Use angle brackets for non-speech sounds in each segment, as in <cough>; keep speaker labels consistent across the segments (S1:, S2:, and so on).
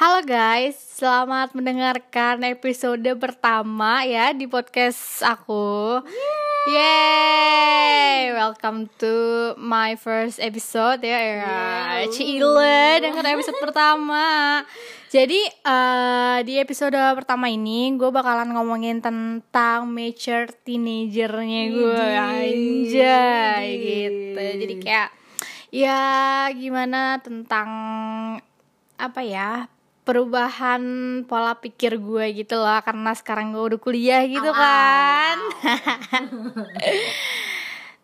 S1: Halo guys, selamat mendengarkan episode pertama ya di podcast aku. Yeay, welcome to my first episode ya. ya. Cile denger episode pertama. Jadi eh, di episode pertama ini gue bakalan ngomongin tentang mature teenagernya gue anjay gitu. Jadi kayak ya gimana tentang apa ya perubahan pola pikir gue gitu loh karena sekarang gue udah kuliah gitu kan. <laughs>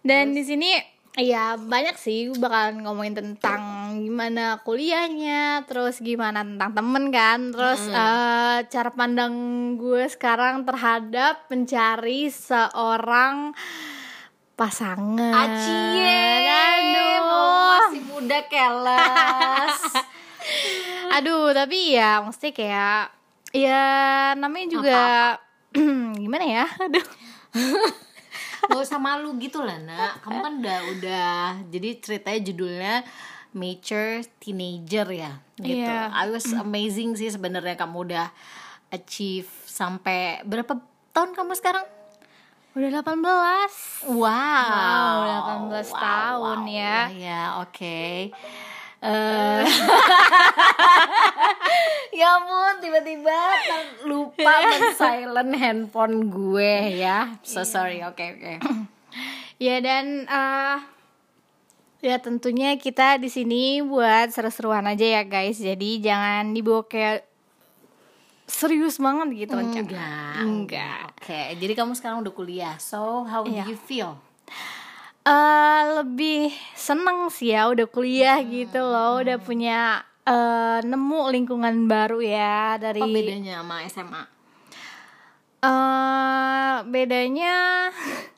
S1: Dan di sini ya banyak sih gue bakalan ngomongin tentang gimana kuliahnya terus gimana tentang temen kan. Terus eh, cara pandang gue sekarang terhadap mencari seorang pasangan.
S2: Acie,
S1: aduh.
S2: masih muda keles. <laughs>
S1: Aduh, tapi ya mesti kayak ya namanya juga <clears throat> gimana ya? Aduh. <laughs>
S2: Gak usah malu gitu lah nak. Kamu kan udah udah. Jadi ceritanya judulnya Mature Teenager ya. Gitu.
S1: Iya.
S2: I was amazing sih sebenarnya kamu udah achieve sampai berapa tahun kamu sekarang?
S1: Udah 18.
S2: Wow,
S1: Wow, 18 tahun ya.
S2: Ya, oke. Eh, <laughs> ya ampun, tiba-tiba lupa men-silent handphone gue ya. So sorry, oke oke.
S1: Ya dan eh ya tentunya kita di sini buat seru-seruan aja ya guys. Jadi jangan dibawa kayak serius banget gitu.
S2: Enggak.
S1: Enggak.
S2: Oke, jadi kamu sekarang udah kuliah. So, how do
S1: Iya.
S2: you feel?
S1: Eh lebih seneng sih ya udah kuliah gitu loh, udah punya eh nemu lingkungan baru ya dari
S2: Apa bedanya sama SMA?
S1: eh bedanya <laughs>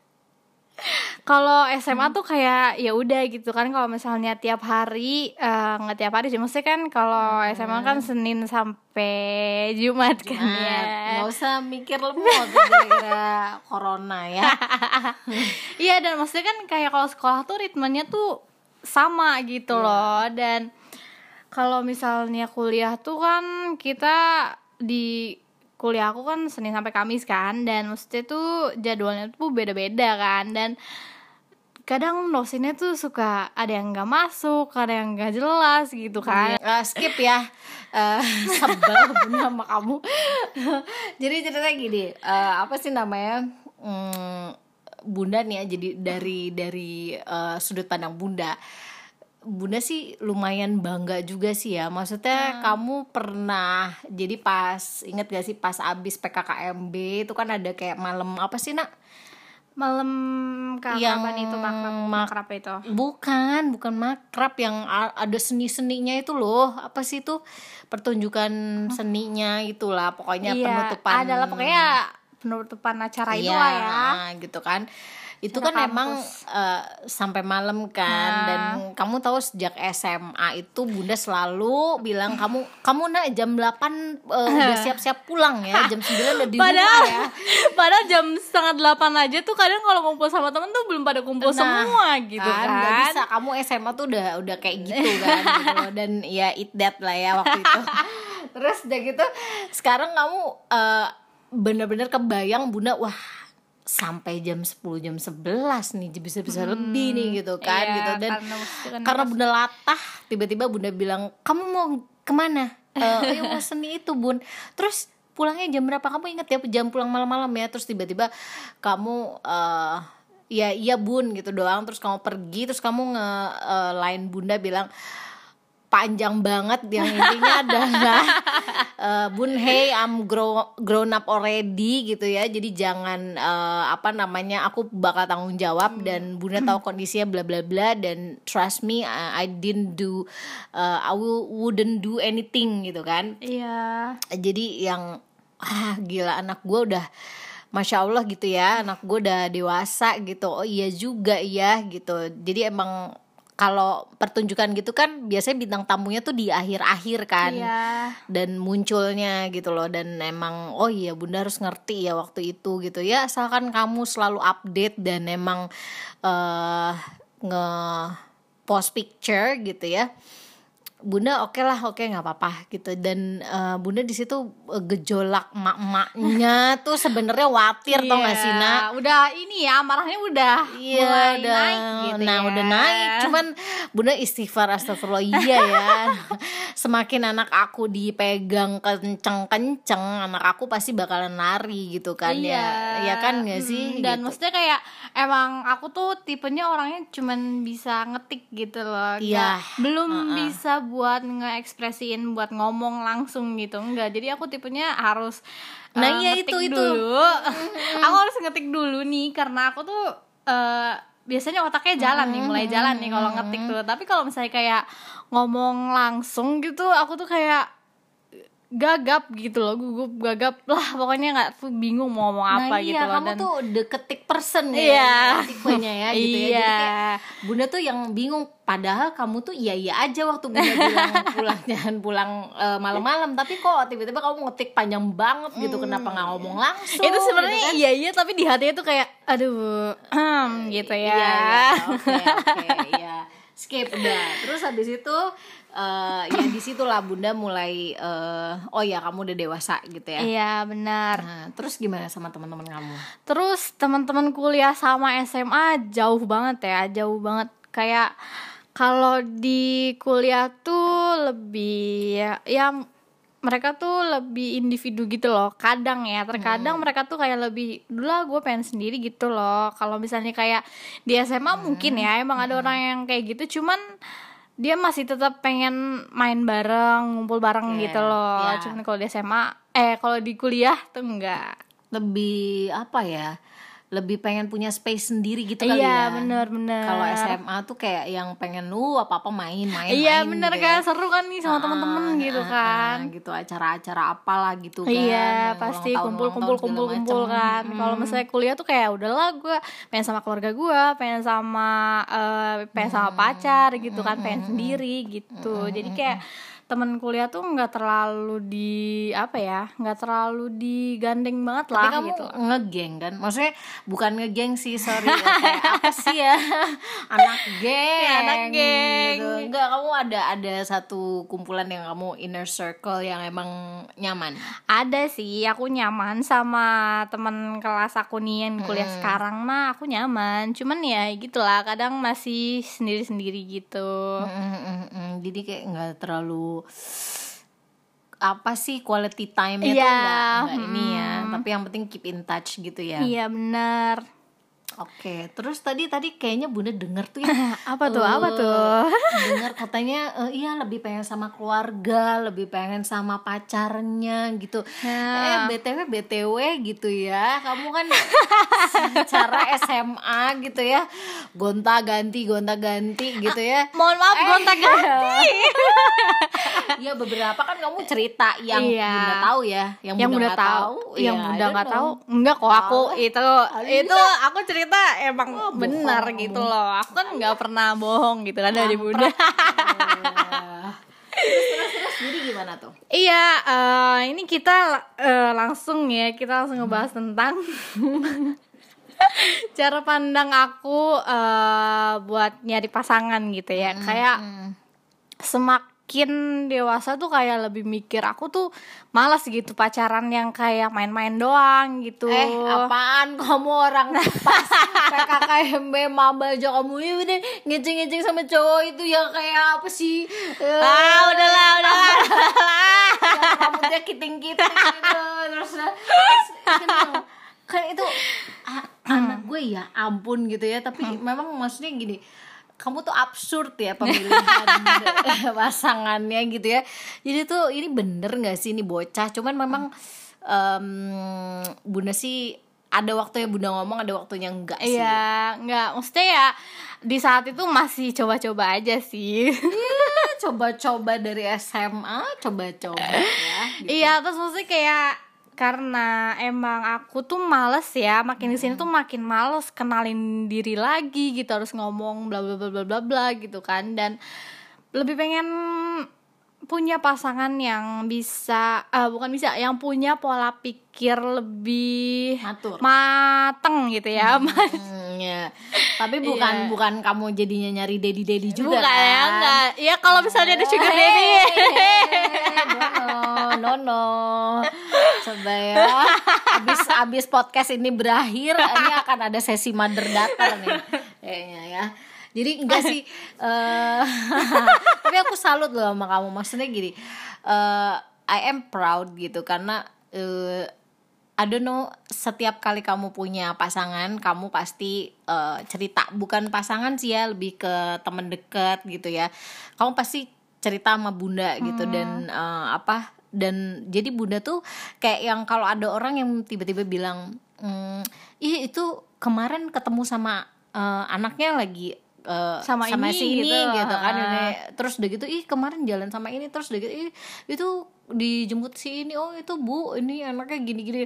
S1: kalau SMA tuh kayak ya udah gitu kan kalau misalnya tiap hari eh, nggak tiap hari sih maksudnya kan kalau SMA kan Senin sampai Jumat kan ya.
S2: Nggak usah mikir lemot gara-gara corona ya. <laughs>
S1: Iya dan maksudnya kan kayak kalau sekolah tuh ritmenya tuh sama gitu loh dan kalau misalnya kuliah tuh kan kita di kuliah aku kan Senin sampai Kamis kan dan mesti tuh jadwalnya tuh beda-beda kan dan kadang dosennya tuh suka ada yang nggak masuk ada yang nggak jelas gitu kan.
S2: Eh, skip ya. Eh, <laughs> sebel bener sama kamu. <laughs> Jadi ceritanya gini eh, apa sih namanya Hmm, bunda nih ya jadi dari dari eh, sudut pandang bunda bunda sih lumayan bangga juga sih ya maksudnya kamu pernah jadi pas inget gak sih pas abis PKKMB itu kan ada kayak malam apa sih nak
S1: malam kapan itu makrab
S2: mak-
S1: makrab itu
S2: Bukan, bukan makrab yang ada seni-seninya itu loh. Apa sih itu? Pertunjukan seninya itulah pokoknya
S1: Iya,
S2: penutupan.
S1: adalah pokoknya penutupan acara itu
S2: Iya,
S1: lah ya
S2: gitu kan. Itu kan emang
S1: kampus.
S2: eh, sampai malam kan
S1: Nah.
S2: dan kamu tahu sejak SMA itu Bunda selalu bilang kamu kamu nak jam 8 eh, udah <laughs> siap-siap pulang ya, jam 9 udah di
S1: Padahal,
S2: rumah ya. <laughs>
S1: padahal jam setengah delapan aja tuh kadang kalau ngumpul sama temen tuh belum pada kumpul
S2: Nah,
S1: semua gitu kan.
S2: nggak bisa kamu SMA tuh udah udah kayak gitu <laughs> kan gitu dan ya it that lah ya waktu itu terus udah gitu sekarang kamu eh, bener-bener kebayang bunda wah sampai jam 10 jam 11 nih bisa bisa lebih nih gitu kan
S1: iya,
S2: gitu. Dan
S1: karena kan
S2: karena bunda latah tiba-tiba bunda bilang kamu mau ke mana? <laughs> Eh, ayo mau seni itu bun. Terus pulangnya jam berapa? Kamu inget ya jam pulang malam-malam ya? Terus tiba-tiba kamu eh ya iya bun gitu doang. Terus kamu pergi terus kamu nge eh, line bunda bilang panjang banget yang intinya <laughs> adalah eh, bun hey I'm grow, grown up already gitu ya. Jadi jangan eh, apa namanya aku bakal tanggung jawab dan bunda tahu kondisinya bla bla bla dan trust me I, I didn't do eh, I will, wouldn't do anything gitu kan.
S1: Iya.
S2: jadi yang ah gila anak gue udah masya allah gitu ya anak gue udah dewasa gitu. Oh iya juga iya gitu. Jadi emang kalau pertunjukan gitu kan biasanya bintang tamunya tuh di akhir-akhir kan.
S1: Iya.
S2: dan munculnya gitu loh. Dan emang oh iya bunda harus ngerti ya waktu itu gitu. Ya asalkan kamu selalu update dan emang eh nge post picture gitu ya bunda oke lah oke nggak apa-apa gitu. Dan eh, bunda di situ eh, gejolak emak-emaknya <laughs> tuh sebenarnya watir tau gak sih
S1: Iya,
S2: nak?
S1: udah ini ya marahnya udah
S2: Iya
S1: mulai
S2: udah
S1: naik gitu
S2: nah
S1: ya.
S2: udah naik. Cuman bunda istighfar astagfirullah. Iya ya. <laughs> Semakin anak aku dipegang kenceng-kenceng anak aku pasti bakalan lari gitu kan ya. Ya kan gak sih?
S1: Dan
S2: Gitu.
S1: maksudnya kayak emang aku tuh tipenya orangnya cuman bisa ngetik gitu loh.
S2: Iya.
S1: Nggak- belum bisa buat ngeekspresiin buat ngomong langsung gitu. Enggak jadi aku tipenya harus
S2: Nah,
S1: eh,
S2: iya,
S1: ngetik
S2: itu- itu.
S1: dulu. Aku harus ngetik dulu nih karena aku tuh eh, biasanya otaknya jalan nih mulai jalan nih kalau ngetik tuh. Tapi kalau misalnya kayak ngomong langsung gitu aku tuh kayak gagap gitu loh gugup gagap. Lah pokoknya nggak tuh bingung mau ngomong apa
S2: nah,
S1: gitu
S2: iya,
S1: loh
S2: kamu
S1: dan
S2: tuh the ketik person ya
S1: Iya.
S2: tipenya ya gitu ya. Jadi
S1: Iya.
S2: kayak bunda tuh yang bingung padahal kamu tuh iya iya aja waktu bunda bilang <laughs> pulang jangan pulang eh, malam-malam. Tapi kok tiba-tiba kamu ngetik panjang banget gitu kenapa nggak ngomong langsung
S1: itu sebenarnya
S2: gitu kan?
S1: iya iya tapi di hatinya tuh kayak aduh hmm, gitu ya.
S2: Iya, iya, oke oke ya skip udah. Terus habis itu eh ya di situlah bunda mulai eh, oh ya kamu udah dewasa gitu ya.
S1: Iya benar.
S2: Nah terus gimana sama teman-teman kamu?
S1: Terus teman-teman kuliah sama SMA jauh banget ya jauh banget. Kayak kalau di kuliah tuh lebih ya, ya mereka tuh lebih individu gitu loh kadang ya. Terkadang mereka tuh kayak lebih dulu lah gue pengen sendiri gitu loh. Kalau misalnya kayak di SMA mungkin ya emang ada orang yang kayak gitu. Cuman dia masih tetap pengen main bareng ngumpul bareng
S2: Oke,
S1: gitu loh
S2: ya.
S1: cuman kalau di SMA eh kalau di kuliah tuh enggak
S2: lebih apa ya lebih pengen punya space sendiri gitu kali
S1: iya
S2: ya.
S1: bener bener
S2: kalau SMA tuh kayak yang pengen lu apa apa main main
S1: iya
S2: main
S1: bener
S2: gitu
S1: kan? Seru kan nih sama
S2: Ah,
S1: temen-temen gitu
S2: ah,
S1: kan?
S2: ah, gitu acara-acara apalah gitu kan
S1: Iya pasti
S2: ulang tahun,
S1: kumpul
S2: ulang
S1: kumpul
S2: tahun
S1: kumpul
S2: segala
S1: kumpul
S2: macem.
S1: kan. Kalau misalnya kuliah tuh kayak udahlah gue pengen sama keluarga gue pengen sama eh, pengen sama pacar gitu kan pengen sendiri gitu. Jadi kayak temen kuliah tuh nggak terlalu di apa ya nggak terlalu digandeng banget
S2: tapi
S1: lah
S2: kamu
S1: gitu
S2: ngegeng kan? Maksudnya bukan ngegeng sih sorry ya, <laughs> kayak apa sih ya? Anak geng
S1: Ya, anak geng.
S2: gitu. enggak kamu ada ada satu kumpulan yang kamu inner circle yang emang nyaman?
S1: Ada sih aku nyaman sama teman kelas aku nih yang kuliah sekarang mah aku nyaman. Cuman ya gitulah kadang masih sendiri sendiri gitu.
S2: Mm, mm, mm, mm. jadi kayak nggak terlalu apa sih quality time-nya tuh
S1: Iya,
S2: nggak nggak ini ya. tapi yang penting keep in touch gitu ya.
S1: Iya benar
S2: Oke, terus tadi tadi kayaknya Bunda denger tuh ya. <laughs>
S1: apa tuh apa tuh <laughs>
S2: dengar katanya eh, iya lebih pengen sama keluarga, lebih pengen sama pacarnya gitu.
S1: Nah.
S2: Eh BTW BTW gitu ya. Kamu kan <laughs> cara SMA gitu ya. Gonta-ganti gonta-ganti gitu ya.
S1: mohon maaf gonta ganti
S2: Iya beberapa kan kamu cerita yang
S1: Iya.
S2: Bunda tahu ya, yang,
S1: yang
S2: Bunda
S1: udah
S2: nggak
S1: tahu yang
S2: Ya, I
S1: udah
S2: don't
S1: nggak tahu enggak kok aku
S2: Tahu.
S1: itu itu aku cerita emang
S2: Oh,
S1: benar
S2: bohong
S1: gitu loh aku kan nggak pernah bohong gitu kan dari bunda
S2: Wah. <laughs> terus terus terus jadi gimana tuh?
S1: iya eh, ini kita eh, langsung ya kita langsung ngebahas tentang <laughs> cara pandang aku eh, buat nyari pasangan gitu ya kayak
S2: Hmm.
S1: Semakin dewasa tuh kayak lebih mikir aku tuh malas gitu pacaran yang kayak main-main doang gitu.
S2: Eh, apaan kamu orang pas? PKKMB maba aja kamu. Ya udah ngeceng-ngeceng sama cowok itu ya kayak apa sih? Eh,
S1: ah udahlah udahlah.
S2: Yang rambutnya kiting-kiting gitu terus terus kan, itu ah, anak gue ya ampun gitu ya. Tapi memang maksudnya gini kamu tuh absurd ya pemilihan <laughs> pasangannya gitu ya. Jadi tuh ini bener nggak sih? Ini bocah. Cuman memang em, bunda sih ada waktunya bunda ngomong ada waktunya enggak sih?
S1: Iya, nggak, maksudnya ya di saat itu masih coba-coba aja sih.
S2: coba-coba dari SMA coba-coba ya <laughs> gitu.
S1: iya, terus maksudnya kayak karena emang aku tuh males ya, makin di sini tuh makin males kenalin diri lagi gitu, harus ngomong bla bla bla bla bla bla gitu kan. Dan lebih pengen punya pasangan yang bisa eh, bukan bisa yang punya pola pikir lebih
S2: Matur.
S1: mateng gitu ya
S2: Hmm, <laughs> ya. Tapi bukan
S1: Iya.
S2: bukan kamu jadinya nyari daddy daddy juga
S1: bukan ya
S2: kan?
S1: enggak ya kalau misalnya ada sugar daddy
S2: no no no coba ya <laughs> abis abis podcast ini berakhir ini akan ada sesi mother data nih kayaknya ya jadi enggak sih <laughs> eh, <laughs> tapi aku salut loh sama kamu. Maksudnya gini eh, I am proud gitu karena eh, I don't know setiap kali kamu punya pasangan kamu pasti eh, cerita. Bukan pasangan sih ya lebih ke temen deket gitu ya. Kamu pasti cerita sama bunda gitu dan eh, apa dan jadi bunda tuh kayak yang kalau ada orang yang tiba-tiba bilang "Hmm, ih itu kemarin ketemu sama eh, anaknya lagi eh,
S1: Sama ini
S2: si ini
S1: gitu.
S2: gitu kan ini terus udah gitu ih kemarin jalan sama ini terus udah gitu ih itu dijemput si ini oh itu bu ini anaknya gini gini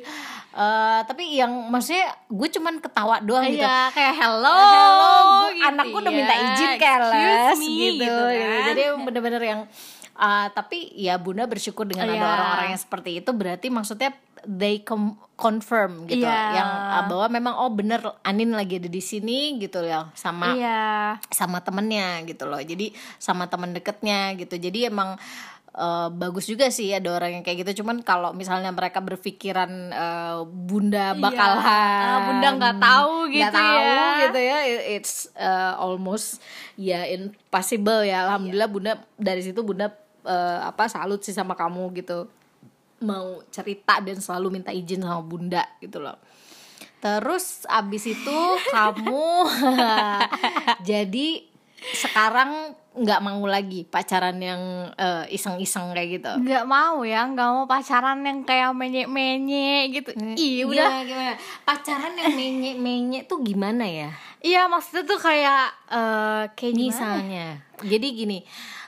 S2: Eh, tapi yang maksudnya gue cuman ketawa doang gitu
S1: Iya, kayak hello,
S2: Hello,
S1: gitu
S2: anakku udah
S1: ya.
S2: minta izin keles
S1: Excuse me,
S2: gitu,
S1: gitu kan.
S2: jadi bener-bener yang uh, tapi ya bunda bersyukur dengan ada
S1: Iya.
S2: orang-orang yang seperti itu berarti maksudnya they com- confirm gitu
S1: Iya.
S2: yang uh, bahwa memang oh bener Anin lagi ada di sini gitu ya sama
S1: Iya.
S2: sama temennya gitu loh jadi sama temen deketnya gitu jadi emang eh, bagus juga sih ada orang yang kayak gitu. Cuman kalau misalnya mereka berpikiran eh, bunda
S1: Iya.
S2: bakalan
S1: Ah, bunda nggak tahu gitu
S2: tahu
S1: ya.
S2: gitu ya. It- it's eh, almost ya impossible ya. Alhamdulillah bunda dari situ bunda eh, apa salut sih sama kamu gitu. Mau cerita dan selalu minta izin sama bunda gitu loh. Terus abis itu kamu <laughs> <laughs> jadi sekarang nggak mau lagi pacaran yang eh, iseng-iseng kayak gitu.
S1: nggak mau ya nggak mau pacaran yang kayak menye menye gitu iya udah
S2: Gimana? Pacaran yang menye-menye tuh gimana ya?
S1: iya maksudnya tuh kayak eh kayak gimana
S2: Misalnya. Jadi gini,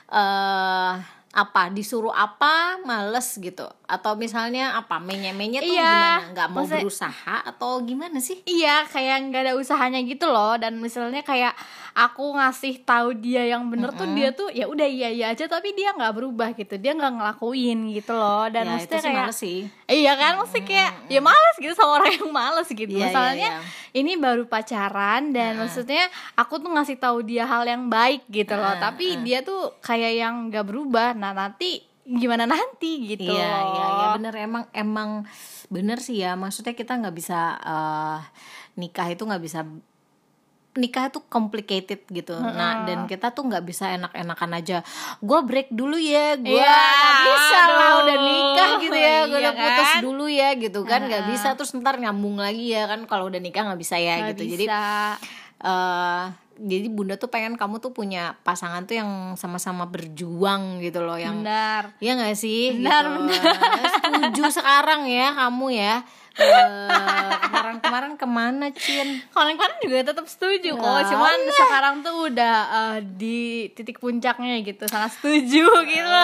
S2: eh apa disuruh apa males gitu atau misalnya apa menye-menye tuh
S1: Iya,
S2: gimana nggak mau
S1: maksudnya-
S2: berusaha atau gimana sih
S1: Iya, kayak nggak ada usahanya gitu loh. Dan misalnya kayak aku ngasih tahu dia yang bener tuh dia tuh ya udah iya iya aja, tapi dia nggak berubah gitu. Dia nggak ngelakuin gitu loh. Dan
S2: ya itu
S1: maksudnya
S2: sih
S1: kayak
S2: males sih
S1: Iya kan, mesti kayak ya males gitu sama orang yang males gitu.
S2: Iya, iya,
S1: Misalnya
S2: iya.
S1: ini baru pacaran dan maksudnya aku tuh ngasih tahu dia hal yang baik gitu loh.
S2: Ah,
S1: Tapi dia tuh kayak yang nggak berubah. Nah nanti gimana nanti gitu.
S2: Iya, iya, iya bener emang emang bener sih ya. Maksudnya kita nggak bisa eh, nikah itu nggak bisa nikah itu complicated gitu. Nah, dan kita tuh nggak bisa enak-enakan aja. Gue break dulu ya, gue nggak bisa lah
S1: aduh.
S2: udah nikah gitu ya, gue
S1: Iya
S2: udah putus
S1: kan?
S2: dulu ya gitu kan, nggak bisa terus ntar nyambung lagi ya kan kalau udah nikah nggak bisa ya
S1: Nggak
S2: gitu. Jadi eh jadi bunda tuh pengen kamu tuh punya pasangan tuh yang sama-sama berjuang gitu loh, yang
S1: benar.
S2: Iya gak sih?
S1: Benar,
S2: gitu. Setuju sekarang ya kamu ya. Eh, Kemarin-kemarin ke mana Cin?
S1: Kemarin-kemarin juga tetap setuju kok,
S2: Ya,
S1: cuman sekarang tuh udah eh, di titik puncaknya gitu, sangat setuju gitu.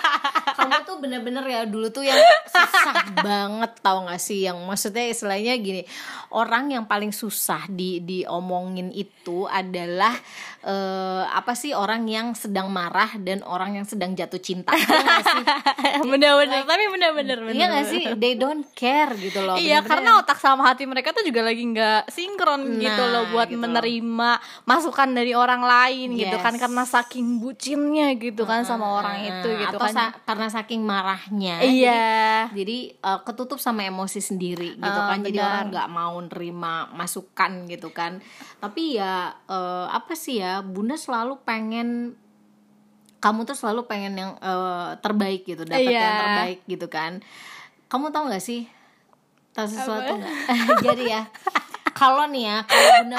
S1: <laughs>
S2: Kamu tuh bener-bener ya dulu tuh yang susah banget tau gak sih? Yang maksudnya istilahnya gini Orang yang paling susah di diomongin itu adalah eh, Apa sih orang yang sedang marah dan orang yang sedang jatuh cinta Iya? <laughs>
S1: Bener-bener, tapi bener-bener
S2: Iya gak sih? They don't care gitu loh
S1: Iya, karena otak sama hati mereka tuh juga lagi nggak sinkron gitu
S2: Nah,
S1: loh buat
S2: gitu loh.
S1: menerima masukan dari orang lain gitu
S2: Yes.
S1: kan karena saking bucinnya gitu kan sama orang itu gitu
S2: atau
S1: kan.
S2: sa- karena saking marahnya
S1: iya.
S2: jadi uh, ketutup sama emosi sendiri gitu
S1: Ah,
S2: kan jadi
S1: benar.
S2: orang nggak mau nerima masukan gitu kan tapi ya uh, apa sih ya bunda selalu pengen kamu tuh selalu pengen yang uh, terbaik gitu dapat
S1: Iya.
S2: yang terbaik gitu kan. Kamu tahu nggak sih tahu sesuatu nggak? <laughs> Jadi ya kalau nih ya kalau bunda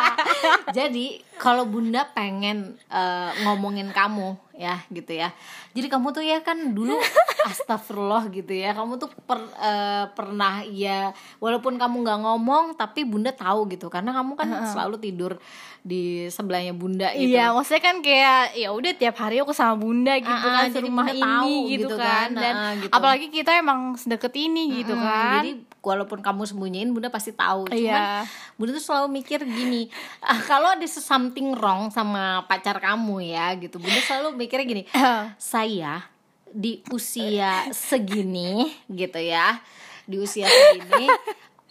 S2: <laughs> jadi kalau bunda pengen uh, ngomongin kamu ya gitu ya jadi kamu tuh ya kan dulu <laughs> astagfirullah gitu ya kamu tuh per, uh, pernah ya walaupun kamu nggak ngomong tapi bunda tahu gitu karena kamu kan selalu tidur di sebelahnya bunda gitu
S1: Iya, maksudnya kan kayak ya udah tiap hari aku sama bunda gitu
S2: Ah, ah,
S1: kan
S2: jadi Bunda
S1: ini
S2: tahu
S1: gitu,
S2: gitu
S1: kan.
S2: kan.
S1: Dan
S2: Ah, ah, gitu.
S1: apalagi kita emang sedekat ini gitu
S2: Mm,
S1: kan.
S2: Jadi walaupun kamu sembunyiin Bunda pasti tahu. Cuman
S1: Iya.
S2: Bunda tuh selalu mikir gini, ah, kalau ada some something wrong sama pacar kamu ya gitu. Bunda selalu mikirnya gini <laughs> saya di usia segini gitu ya di usia segini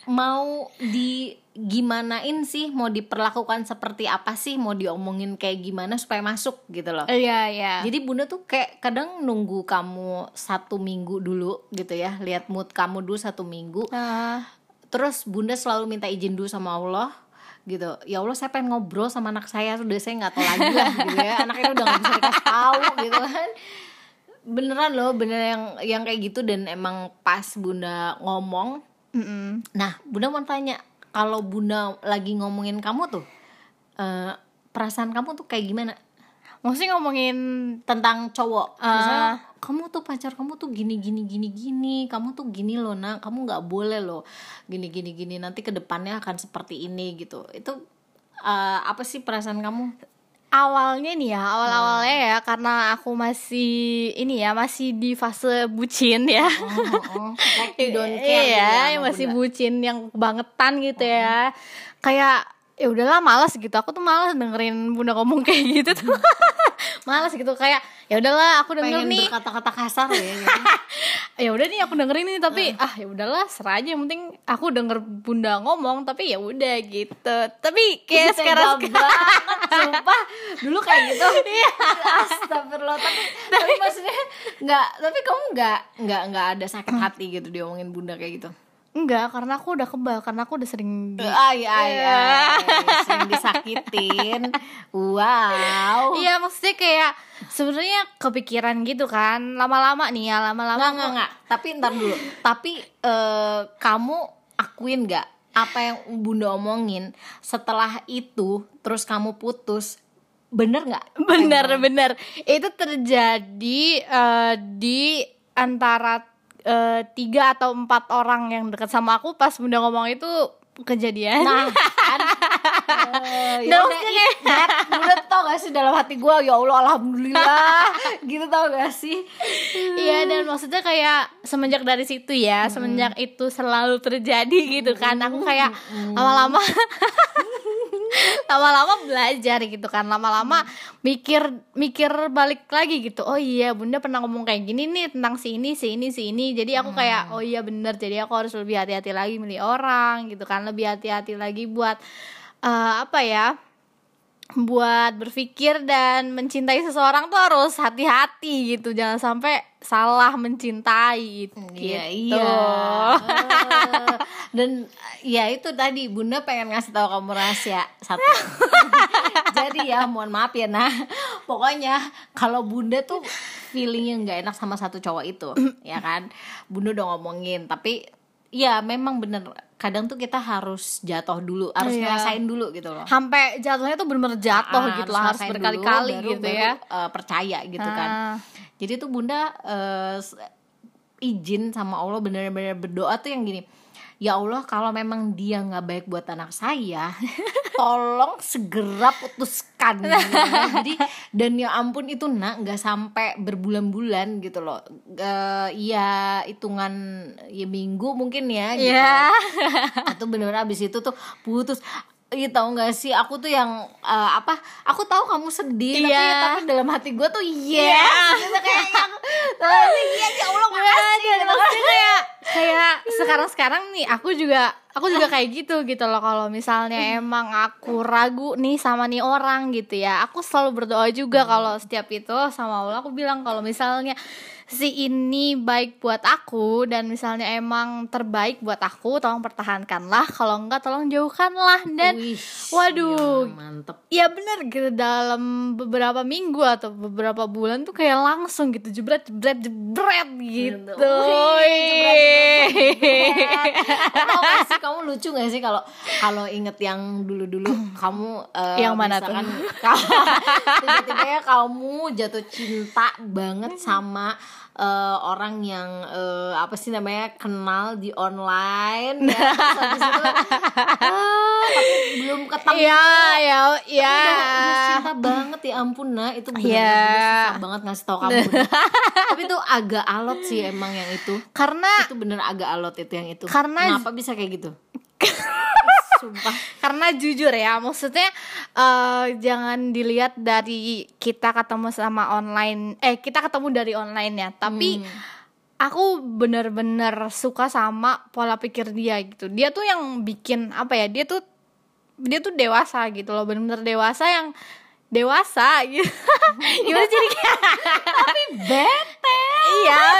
S2: mau di gimanain sih? Mau diperlakukan seperti apa sih? Mau diomongin kayak gimana supaya masuk gitu loh.
S1: Iya, iya.
S2: jadi bunda tuh kayak kadang nunggu kamu satu minggu dulu gitu ya lihat mood kamu dulu satu minggu.
S1: Ah,
S2: terus bunda selalu minta izin dulu sama Allah gitu. Ya Allah saya pengen ngobrol sama anak saya udah saya nggak tahu lagi lah gitu ya. Anaknya udah nggak bisa dikasih tahu gitu kan. Beneran loh bener yang yang kayak gitu. Dan emang pas bunda ngomong
S1: mm-mm.
S2: nah bunda mau tanya kalau bunda lagi ngomongin kamu tuh eh, perasaan kamu tuh kayak gimana
S1: Maksudnya ngomongin
S2: tentang cowok.
S1: Ah.
S2: misalnya kamu tuh pacar kamu tuh gini gini gini gini. Kamu tuh gini loh nak. Kamu nggak boleh loh gini gini gini. Nanti ke depannya akan seperti ini gitu. Itu eh, apa sih perasaan kamu?
S1: Awalnya nih ya awal-awalnya ya karena aku masih ini ya masih di fase bucin ya.
S2: Like <laughs> you don't care gitu ya
S1: iya yang masih
S2: Bunda.
S1: bucin yang bangetan gitu ya. Kayak ya udahlah malas gitu. Aku tuh malas dengerin bunda ngomong kayak gitu tuh. <laughs> Malas gitu kayak ya udahlah aku denger
S2: pengen
S1: nih.
S2: berkata-kata kasar ya gitu. <laughs>
S1: ya udah nih aku dengerin ini tapi ah ya udahlah serah aja. Yang penting aku denger bunda ngomong tapi ya udah gitu. Tapi kayak sekarang
S2: Tega banget sumpah. Dulu kayak gitu. <laughs>
S1: Iya.
S2: astagfirullah. Tapi tapi maksudnya nggak tapi kamu nggak nggak nggak ada sakit hati gitu diomongin bunda kayak gitu
S1: enggak karena aku udah kebal karena aku udah sering di-
S2: Ah, iya, iya, <laughs> iya. sering disakitin. Wow.
S1: Iya maksudnya kayak sebenarnya kepikiran gitu kan lama-lama nih ya lama-lama
S2: Nggak, nggak, nggak. Tapi ntar dulu. Tapi eh, kamu akuin nggak apa yang bunda omongin setelah itu terus kamu putus bener nggak?
S1: bener bener itu terjadi eh, di antara eh, tiga atau empat orang yang dekat sama aku pas bunda ngomong itu kejadian
S2: Nah, kan. <laughs>
S1: Nah,
S2: ya
S1: maksudnya
S2: bunda tau gak sih dalam hati gue ya Allah alhamdulillah <laughs> gitu tau gak sih?
S1: Iya dan maksudnya kayak semenjak dari situ ya semenjak itu selalu terjadi gitu kan aku kayak lama-lama <laughs> lama-lama belajar gitu kan. Lama-lama mikir mikir balik lagi gitu. Oh iya bunda pernah ngomong kayak gini nih tentang si ini si ini si ini. Jadi aku kayak oh iya bener. Jadi aku harus lebih hati-hati lagi milih orang gitu kan. Lebih hati-hati lagi buat eh, apa ya buat berpikir dan mencintai seseorang tuh harus hati-hati gitu jangan sampai salah mencintai gitu
S2: Iya, iya. Eh, <laughs> Dan ya itu tadi Bunda pengen ngasih tahu kamu rahasia satu. <laughs> Jadi ya mohon maaf ya nah. Pokoknya kalau Bunda tuh feelingnya nggak enak sama satu cowok itu, <clears throat> ya kan? Bunda udah ngomongin, tapi ya memang bener kadang tuh kita harus jatuh dulu, harus
S1: Iya.
S2: ngerasain dulu gitu loh.
S1: sampai jatuhnya tuh bener-bener jatuh
S2: Ah,
S1: gitu lah harus
S2: dulu,
S1: berkali-kali gitu
S2: baru,
S1: ya
S2: eh, percaya gitu kan.
S1: Ah.
S2: Jadi tuh bunda s- izin sama Allah bener-bener berdoa tuh yang gini. Ya Allah kalau memang dia nggak baik buat anak saya, <laughs> tolong segera putuskan. gitu. <laughs> Jadi dan ya ampun itu nak nggak sampai berbulan-bulan gitu loh. Eh, ya hitungan ya minggu mungkin ya. Gitu.
S1: Iya.
S2: Atau bener-bener abis itu tuh putus. Iya tau gak sih? Aku tuh yang eh, apa? Aku tahu kamu sedih tapi
S1: Iya.
S2: tapi dalam hati gue tuh iya.
S1: Iya.
S2: gitu kayak yang eh, iya ya Allah makasih gitu.
S1: maksudnya kayak <laughs> kayak sekarang-sekarang nih aku juga aku juga kayak gitu gitu loh. Kalau misalnya emang aku ragu nih sama nih orang gitu ya aku selalu berdoa juga kalau setiap itu sama Allah. Aku bilang kalau misalnya si ini baik buat aku dan misalnya emang terbaik buat aku tolong pertahankanlah. Kalau enggak tolong jauhkanlah. Dan
S2: Wih,
S1: waduh.
S2: iya, mantep.
S1: Iya bener. Gitu dalam beberapa minggu atau beberapa bulan tuh kayak langsung gitu jebret jebret jebret gitu.
S2: Wih, sih kamu lucu gak sih kalau kalau inget yang dulu-dulu <clears throat> kamu eh,
S1: Yang mana tuh? <laughs>
S2: tiba-tiba ya kamu jatuh cinta banget sama eh, orang yang eh, apa sih namanya kenal di online ya. <laughs> Terus habis itu ah, tapi belum ketemu.
S1: Iya ya ya.
S2: udah, udah cinta banget ya ampun nah itu benar
S1: Iya.
S2: susah banget ngasih tau kamu <laughs> tapi itu agak alot sih emang yang itu.
S1: Karena
S2: itu bener agak alot itu yang itu.
S1: Karena-
S2: kenapa bisa kayak gitu <laughs> sumpah.
S1: Karena jujur ya maksudnya eh, jangan dilihat dari kita ketemu sama online eh kita ketemu dari online ya. Tapi aku bener-bener suka sama pola pikir dia gitu. Dia tuh yang bikin apa ya dia tuh dia tuh dewasa gitu loh. Bener-bener dewasa yang dewasa gitu. <laughs> Gimana jadi kayak
S2: bete.
S1: Iya. <laughs>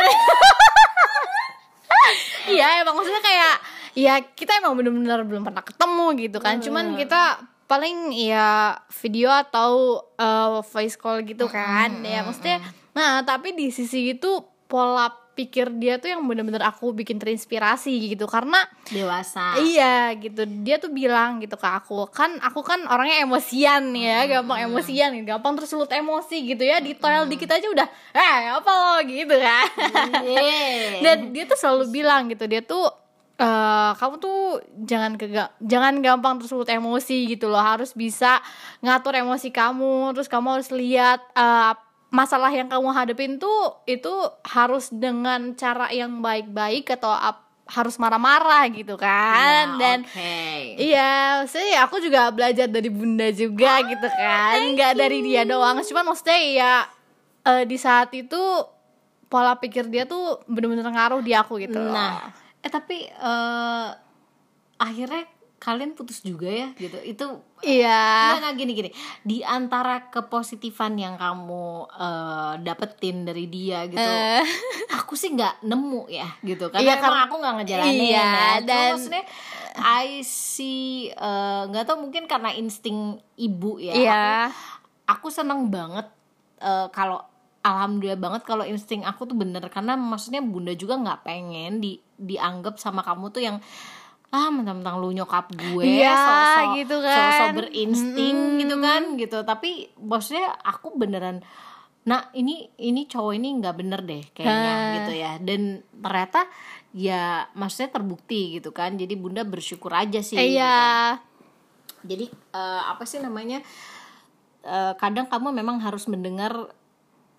S1: Iya emang maksudnya kayak ya kita emang bener-bener belum pernah ketemu gitu kan. Cuman kita paling ya video atau uh, voice call gitu kan. Ya maksudnya nah tapi di sisi itu pola pikir dia tuh yang bener-bener aku bikin terinspirasi gitu. Karena
S2: dewasa.
S1: Iya gitu. Dia tuh bilang gitu ke aku. Kan aku kan orangnya emosian ya gampang emosian gampang tersulut emosi gitu ya. Detail dikit aja udah eh apa lo? gitu kan.
S2: Iya. <laughs>
S1: dan dia tuh selalu bilang gitu. Dia tuh eh kamu tuh jangan ke jangan gampang tersulut emosi gitu loh harus bisa ngatur emosi kamu terus kamu harus lihat eh, masalah yang kamu hadapin tuh itu harus dengan cara yang baik-baik atau ap- harus marah-marah gitu kan
S2: Ya,
S1: dan
S2: oke.
S1: Iya, maksudnya ya aku juga belajar dari bunda juga gitu kan, nggak dari dia doang. Cuman maksudnya ya eh, di saat itu pola pikir dia tuh bener-bener ngaruh di aku gitu. loh.
S2: Nah, eh tapi eh akhirnya kalian putus juga ya gitu. Itu
S1: iya,
S2: enggak gini gini. Di antara kepositifan yang kamu eh, dapetin dari dia gitu,
S1: Eh.
S2: aku sih nggak nemu ya gitu. Karena
S1: Iya,
S2: emang
S1: karena-
S2: aku nggak ngejalanin.
S1: iya,
S2: ya. Cuma
S1: dan-
S2: maksudnya I see eh, nggak tahu mungkin karena insting ibu ya.
S1: iya,
S2: Aku, aku seneng banget eh, kalau alhamdulillah banget kalau insting aku tuh bener karena maksudnya bunda juga nggak pengen di dianggap sama kamu tuh yang ah mentang-mentang lu nyokap gue
S1: Iya,
S2: sosok
S1: gitu kan.
S2: sosok berinsting gitu kan gitu tapi maksudnya aku beneran nah ini ini cowok ini nggak bener deh kayaknya
S1: Hah.
S2: gitu ya dan ternyata ya maksudnya terbukti gitu kan jadi bunda bersyukur aja sih gitu.
S1: iya,
S2: jadi eh, apa sih namanya Eh, kadang kamu memang harus mendengar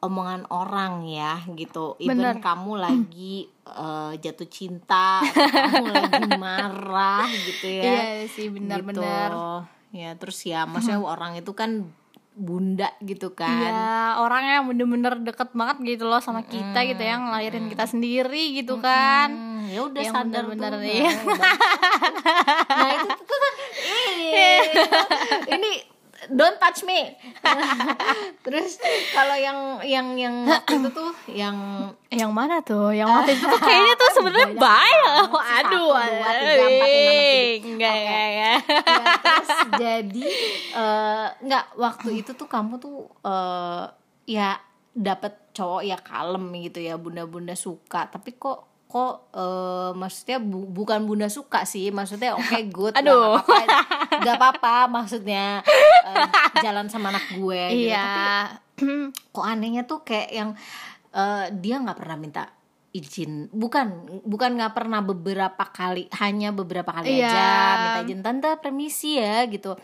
S2: omongan orang ya gitu even
S1: Bener.
S2: kamu lagi eh, jatuh cinta kamu lagi <laughs> marah gitu ya
S1: iya sih
S2: gitu.
S1: benar-benar.
S2: ya terus ya maksudnya orang itu kan bunda gitu kan
S1: Iya, orang yang bener-bener deket banget gitu loh sama kita gitu yang ngelahirin kita sendiri gitu kan.
S2: Hmm, ya udah
S1: Yang
S2: sadar
S1: bener-bener,
S2: tuh
S1: iya.
S2: nah, itu tuh, tuh, <laughs> tuh, ini ini don't touch me <laughs> terus kalau yang yang yang waktu itu tuh yang
S1: Yang mana tuh? Yang waktu itu tuh kayaknya tuh sebenarnya banyak. Aduh,
S2: tujuh.
S1: enggak enggak. <laughs>
S2: Ya, terus jadi nggak waktu itu tuh kamu tuh eh, ya dapet cowok ya kalem gitu ya bunda-bunda suka tapi kok kok eh, maksudnya bu- bukan bunda suka sih maksudnya oke <laughs> good nggak
S1: Aduh.
S2: apa-apa nggak apa-apa maksudnya eh, jalan sama anak gue gitu.
S1: Iya.
S2: Tapi <clears throat> kok anehnya tuh kayak yang eh, dia nggak pernah minta izin bukan bukan nggak pernah beberapa kali hanya beberapa kali
S1: Iya.
S2: aja minta izin tante permisi ya gitu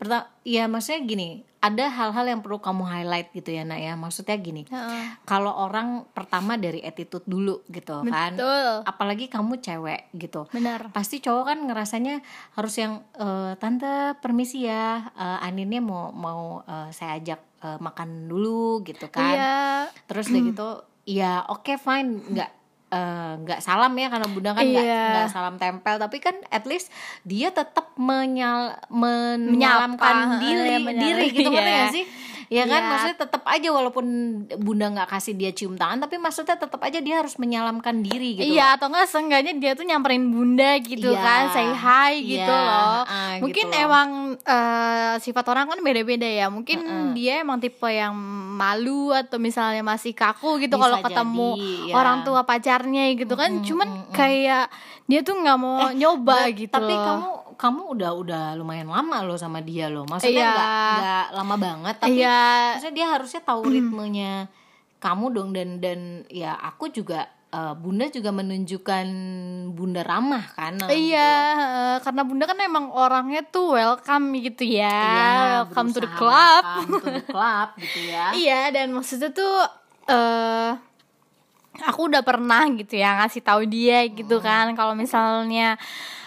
S2: pertama ya maksudnya gini ada hal-hal yang perlu kamu highlight gitu ya nak ya maksudnya gini
S1: Heeh.
S2: kalau orang pertama dari attitude dulu gitu kan
S1: Betul.
S2: apalagi kamu cewek gitu
S1: Benar.
S2: pasti cowok kan ngerasanya harus yang "Eh, tante permisi ya eh, Aninnya mau mau eh, saya ajak eh, makan dulu gitu kan
S1: Iya.
S2: terus udah gitu ya oke fine nggak eh, nggak salam ya karena bunda kan nggak nggak salam tempel tapi kan at least dia tetap menyal menyalamkan
S1: Menyapa,
S2: diri
S1: benar.
S2: diri gitu
S1: Iya.
S2: ngerti nggak sih ya kan
S1: Iya.
S2: maksudnya tetap aja walaupun bunda nggak kasih dia cium tangan tapi maksudnya tetap aja dia harus menyalamkan diri gitu
S1: Iya atau enggak seenggaknya dia tuh nyamperin bunda gitu
S2: Iya.
S1: kan say hi gitu
S2: Iya,
S1: loh
S2: ah,
S1: Mungkin
S2: gitu loh.
S1: emang eh, sifat orang kan beda-beda ya Mungkin dia emang tipe yang malu atau misalnya masih kaku gitu kalau ketemu
S2: jadi, ya.
S1: orang tua pacarnya gitu kan Cuman kayak dia tuh nggak mau nyoba gitu
S2: Eh, tapi
S1: loh.
S2: kamu kamu udah udah lumayan lama loh sama dia loh maksudnya
S1: Iya.
S2: nggak nggak lama banget tapi
S1: Iya.
S2: maksudnya dia harusnya tahu ritmenya kamu dong dan dan ya aku juga eh, bunda juga menunjukkan bunda ramah kan
S1: Iya, eh, karena bunda kan emang orangnya tuh welcome gitu ya,
S2: Iya,
S1: welcome to the club.
S2: welcome to the club gitu ya <laughs>
S1: Iya dan maksudnya tuh eh aku udah pernah gitu ya ngasih tahu dia gitu
S2: Hmm.
S1: kan kalau misalnya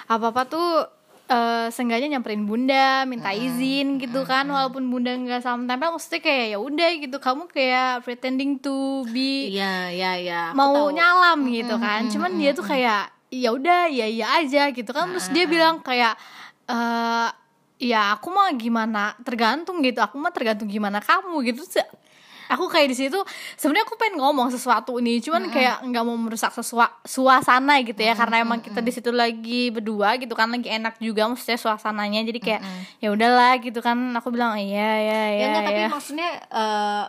S1: apa apa tuh eh seenggaknya nyamperin bunda minta izin gitu kan walaupun bunda nggak salam tempel maksudnya kayak ya udah gitu. Kamu kayak pretending to be
S2: Iya, iya, iya.
S1: mau
S2: tahu.
S1: nyalam gitu kan. cuman dia tuh kayak ya udah ya ya aja gitu kan. Terus dia bilang kayak eh ya aku mah gimana tergantung gitu. Aku mah tergantung gimana kamu gitu. Terus aku kayak di situ sebenarnya aku pengen ngomong sesuatu ini cuman kayak nggak mau merusak sesua- suasana gitu ya karena emang kita di situ lagi berdua gitu kan lagi enak juga maksudnya suasananya jadi kayak ya udahlah gitu kan aku bilang iya iya
S2: ya
S1: iya
S2: enggak tapi
S1: iya.
S2: maksudnya eh,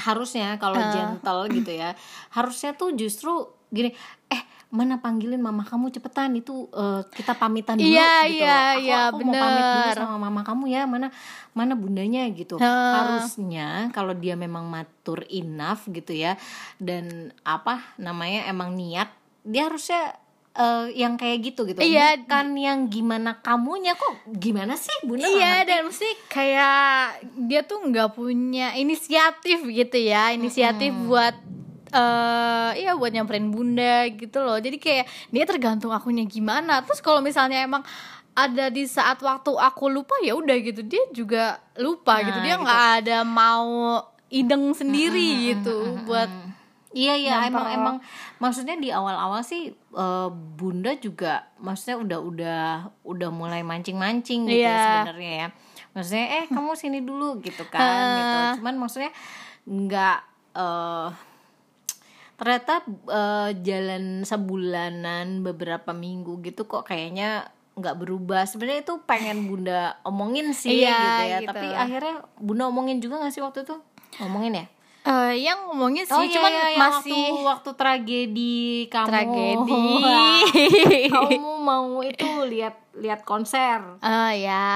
S2: harusnya kalau gentle gitu ya harusnya tuh justru gini eh mana panggilin mama kamu cepetan itu eh, kita pamitan dulu
S1: Iya,
S2: gitu loh. aku,
S1: iya,
S2: aku mau pamit dulu
S1: bener.
S2: sama mama kamu ya mana mana bundanya gitu
S1: Heeh.
S2: harusnya kalau dia memang matur enough gitu ya dan apa namanya emang niat dia harusnya eh, yang kayak gitu gitu
S1: Iya.
S2: bukan yang gimana kamunya kok gimana sih bunda
S1: Iya dan mesti kayak dia tuh nggak punya inisiatif gitu ya inisiatif buat eh iya buat nyamperin bunda gitu loh jadi kayak dia tergantung akunya gimana terus kalau misalnya emang ada di saat waktu aku lupa ya udah gitu dia juga lupa
S2: Nah,
S1: gitu dia
S2: gitu.
S1: nggak ada mau ideng sendiri gitu buat
S2: Iya iya
S1: Nyamper.
S2: emang emang maksudnya di awal-awal sih eh, bunda juga maksudnya udah udah udah mulai mancing-mancing gitu ya
S1: Iya.
S2: sebenarnya ya. Maksudnya eh kamu sini dulu gitu kan gitu. <laughs> Cuman maksudnya nggak eh ternyata eh, jalan sebulanan beberapa minggu gitu kok kayaknya nggak berubah. Sebenarnya itu pengen bunda omongin sih
S1: Iya,
S2: gitu ya.
S1: gitu.
S2: tapi akhirnya bunda omongin juga nggak sih waktu itu? Ngomongin ya?
S1: Eh, yang ngomongnya sih
S2: Oh iya,
S1: cuman
S2: iya, yang
S1: masih
S2: waktu, waktu tragedi kamu.
S1: Tragedi. <laughs>
S2: Kamu <laughs> mau itu lihat lihat konser.
S1: Eh ya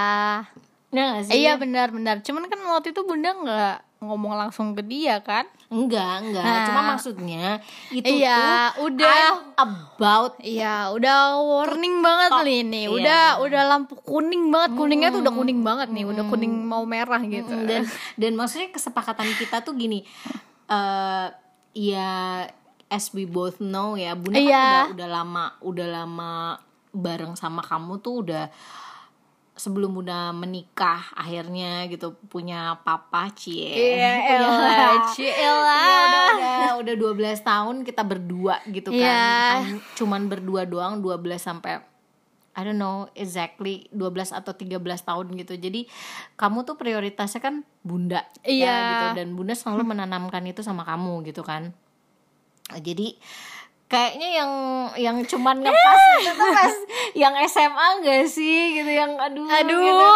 S2: ya gak sih?
S1: Iya benar-benar. Cuman kan waktu itu bunda nggak ngomong langsung ke dia kan?
S2: Enggak enggak
S1: Nah.
S2: cuma maksudnya itu
S1: Iya,
S2: tuh
S1: udah.
S2: I'm about
S1: Iya, udah warning banget
S2: Stop.
S1: nih nih.
S2: Iya,
S1: Udah
S2: benar.
S1: udah lampu kuning banget. Kuningnya tuh udah kuning banget nih. Udah kuning mau merah gitu.
S2: dan dan maksudnya kesepakatan kita tuh gini eh ya as we both know ya bunda kan
S1: Iya.
S2: udah udah lama udah lama bareng sama kamu tuh udah sebelum bunda menikah akhirnya gitu punya papa cie
S1: Iya, <laughs> elah, Cielah.
S2: Iya, udah udah udah 12 tahun kita berdua gitu kan. Kan Cuman berdua doang 12 sampai I don't know exactly 12 atau 13 tahun gitu. Jadi kamu tuh prioritasnya kan bunda ya
S1: Iya.
S2: gitu dan bunda selalu menanamkan itu sama kamu gitu kan. Jadi kayaknya yang yang cuman ngepas <laughs> itu tuh pas yang SMA gak sih gitu yang aduh
S1: Aduh.
S2: gitu.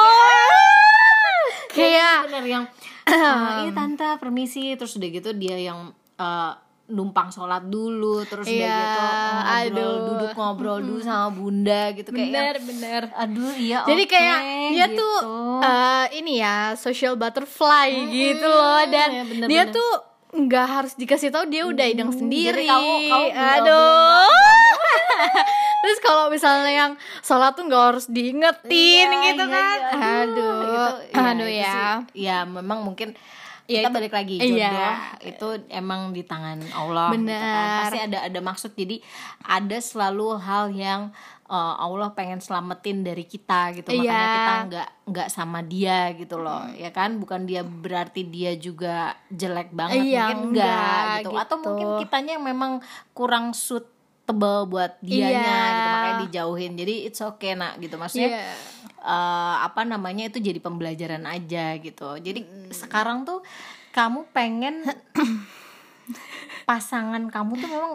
S1: Kayak
S2: bener yang eh, <clears throat> iya tante permisi terus udah gitu dia yang eh, numpang sholat dulu terus udah
S1: Iya,
S2: gitu ngobrol
S1: aduh.
S2: duduk ngobrol dulu sama bunda gitu kayak yang,
S1: bener-bener.
S2: aduh iya
S1: Jadi
S2: oke,
S1: kayak dia
S2: gitu.
S1: tuh eh, ini ya social butterfly gitu loh dan
S2: ya bener,
S1: dia
S2: bener.
S1: tuh nggak harus dikasih tahu dia udah ideng sendiri.
S2: jadi kamu- kamu
S1: aduh. <laughs> Terus kalau misalnya yang sholat tuh nggak harus diingetin
S2: Iya,
S1: gitu
S2: iya,
S1: kan.
S2: iya,
S1: aduh, aduh
S2: itu
S1: ya.
S2: sih, ya memang mungkin
S1: Ya,
S2: kita
S1: itu-
S2: balik lagi jodoh
S1: iya.
S2: itu emang di tangan Allah gitu kan. Pasti ada ada maksud jadi ada selalu hal yang uh, Allah pengen selamatin dari kita gitu makanya
S1: Iya.
S2: kita nggak nggak sama dia gitu loh ya kan bukan dia berarti dia juga jelek banget
S1: Iya,
S2: mungkin enggak,
S1: enggak,
S2: gitu. atau
S1: gitu.
S2: mungkin kitanya yang memang kurang suitable buat dianya
S1: Iya.
S2: gitu makanya dijauhin jadi it's okay nak gitu maksudnya
S1: Iya.
S2: eh, apa namanya itu jadi pembelajaran aja gitu. Jadi sekarang tuh kamu pengen <coughs> pasangan kamu tuh memang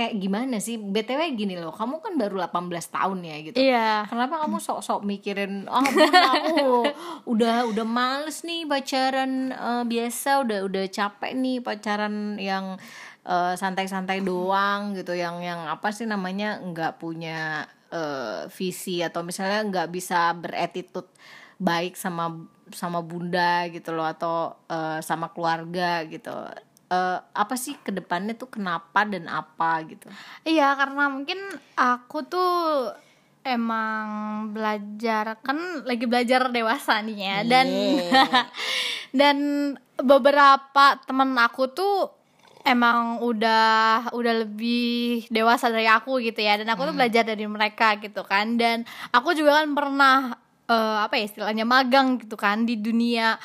S2: kayak gimana sih? BTW gini loh, kamu kan baru 18 tahun ya gitu.
S1: Iya.
S2: Kenapa kamu sok-sok mikirin ah Bun, aku <laughs> udah udah males nih pacaran eh, biasa udah udah capek nih pacaran yang eh, santai-santai doang gitu yang yang apa sih namanya nggak punya eh, visi atau misalnya nggak bisa beretitut baik sama sama bunda gitu loh atau eh, sama keluarga gitu Eh, apa sih ke depannya tuh kenapa dan apa gitu
S1: Iya, karena mungkin aku tuh emang belajar kan lagi belajar dewasa nih ya dan
S2: Iya.
S1: dan <laughs> beberapa temen aku tuh emang udah udah lebih dewasa dari aku gitu ya dan aku tuh belajar dari mereka gitu kan dan aku juga kan pernah eh, apa ya istilahnya magang gitu kan di dunia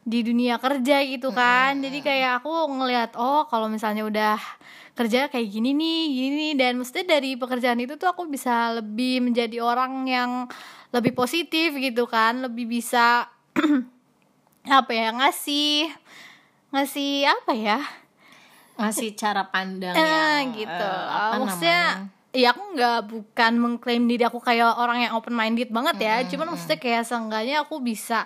S1: di dunia kerja gitu kan. Jadi kayak aku ngelihat oh kalau misalnya udah kerja kayak gini nih gini. Dan mesti dari pekerjaan itu tuh aku bisa lebih menjadi orang yang lebih positif gitu kan. Lebih bisa <clears throat> apa ya ngasih ngasih apa ya?
S2: Ngasih cara pandang
S1: eh,
S2: yang
S1: gitu.
S2: Eh, apa
S1: maksudnya
S2: namanya?
S1: ya aku nggak bukan mengklaim diri aku kayak orang yang open minded banget ya. Cuman maksudnya kayak seenggaknya aku bisa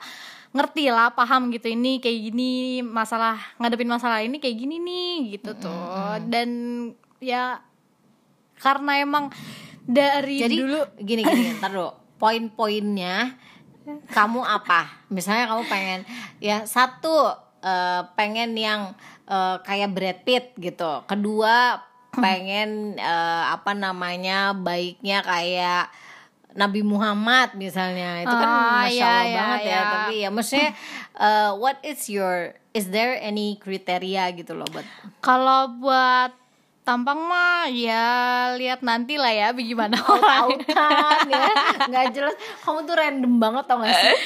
S1: ngerti lah paham gitu ini kayak gini masalah ngadepin masalah ini kayak gini nih gitu tuh. Dan ya karena emang dari
S2: jadi
S1: dulu
S2: gini gini <laughs> ntar dulu. Poin-poinnya kamu apa? Misalnya kamu pengen ya satu eh, pengen yang eh, kayak Brad Pitt gitu. Kedua pengen eh, apa namanya baiknya kayak Nabi Muhammad misalnya itu kan
S1: Ah,
S2: masya
S1: iya,
S2: Allah
S1: iya,
S2: banget ya
S1: iya.
S2: tapi ya maksudnya <laughs> eh, what is your is there any kriteria gitu loh buat
S1: kalau buat tampang mah ya lihat nanti lah ya bagaimana
S2: tahu
S1: orang
S2: kan ya nggak jelas. Kamu tuh random banget tau gak sih?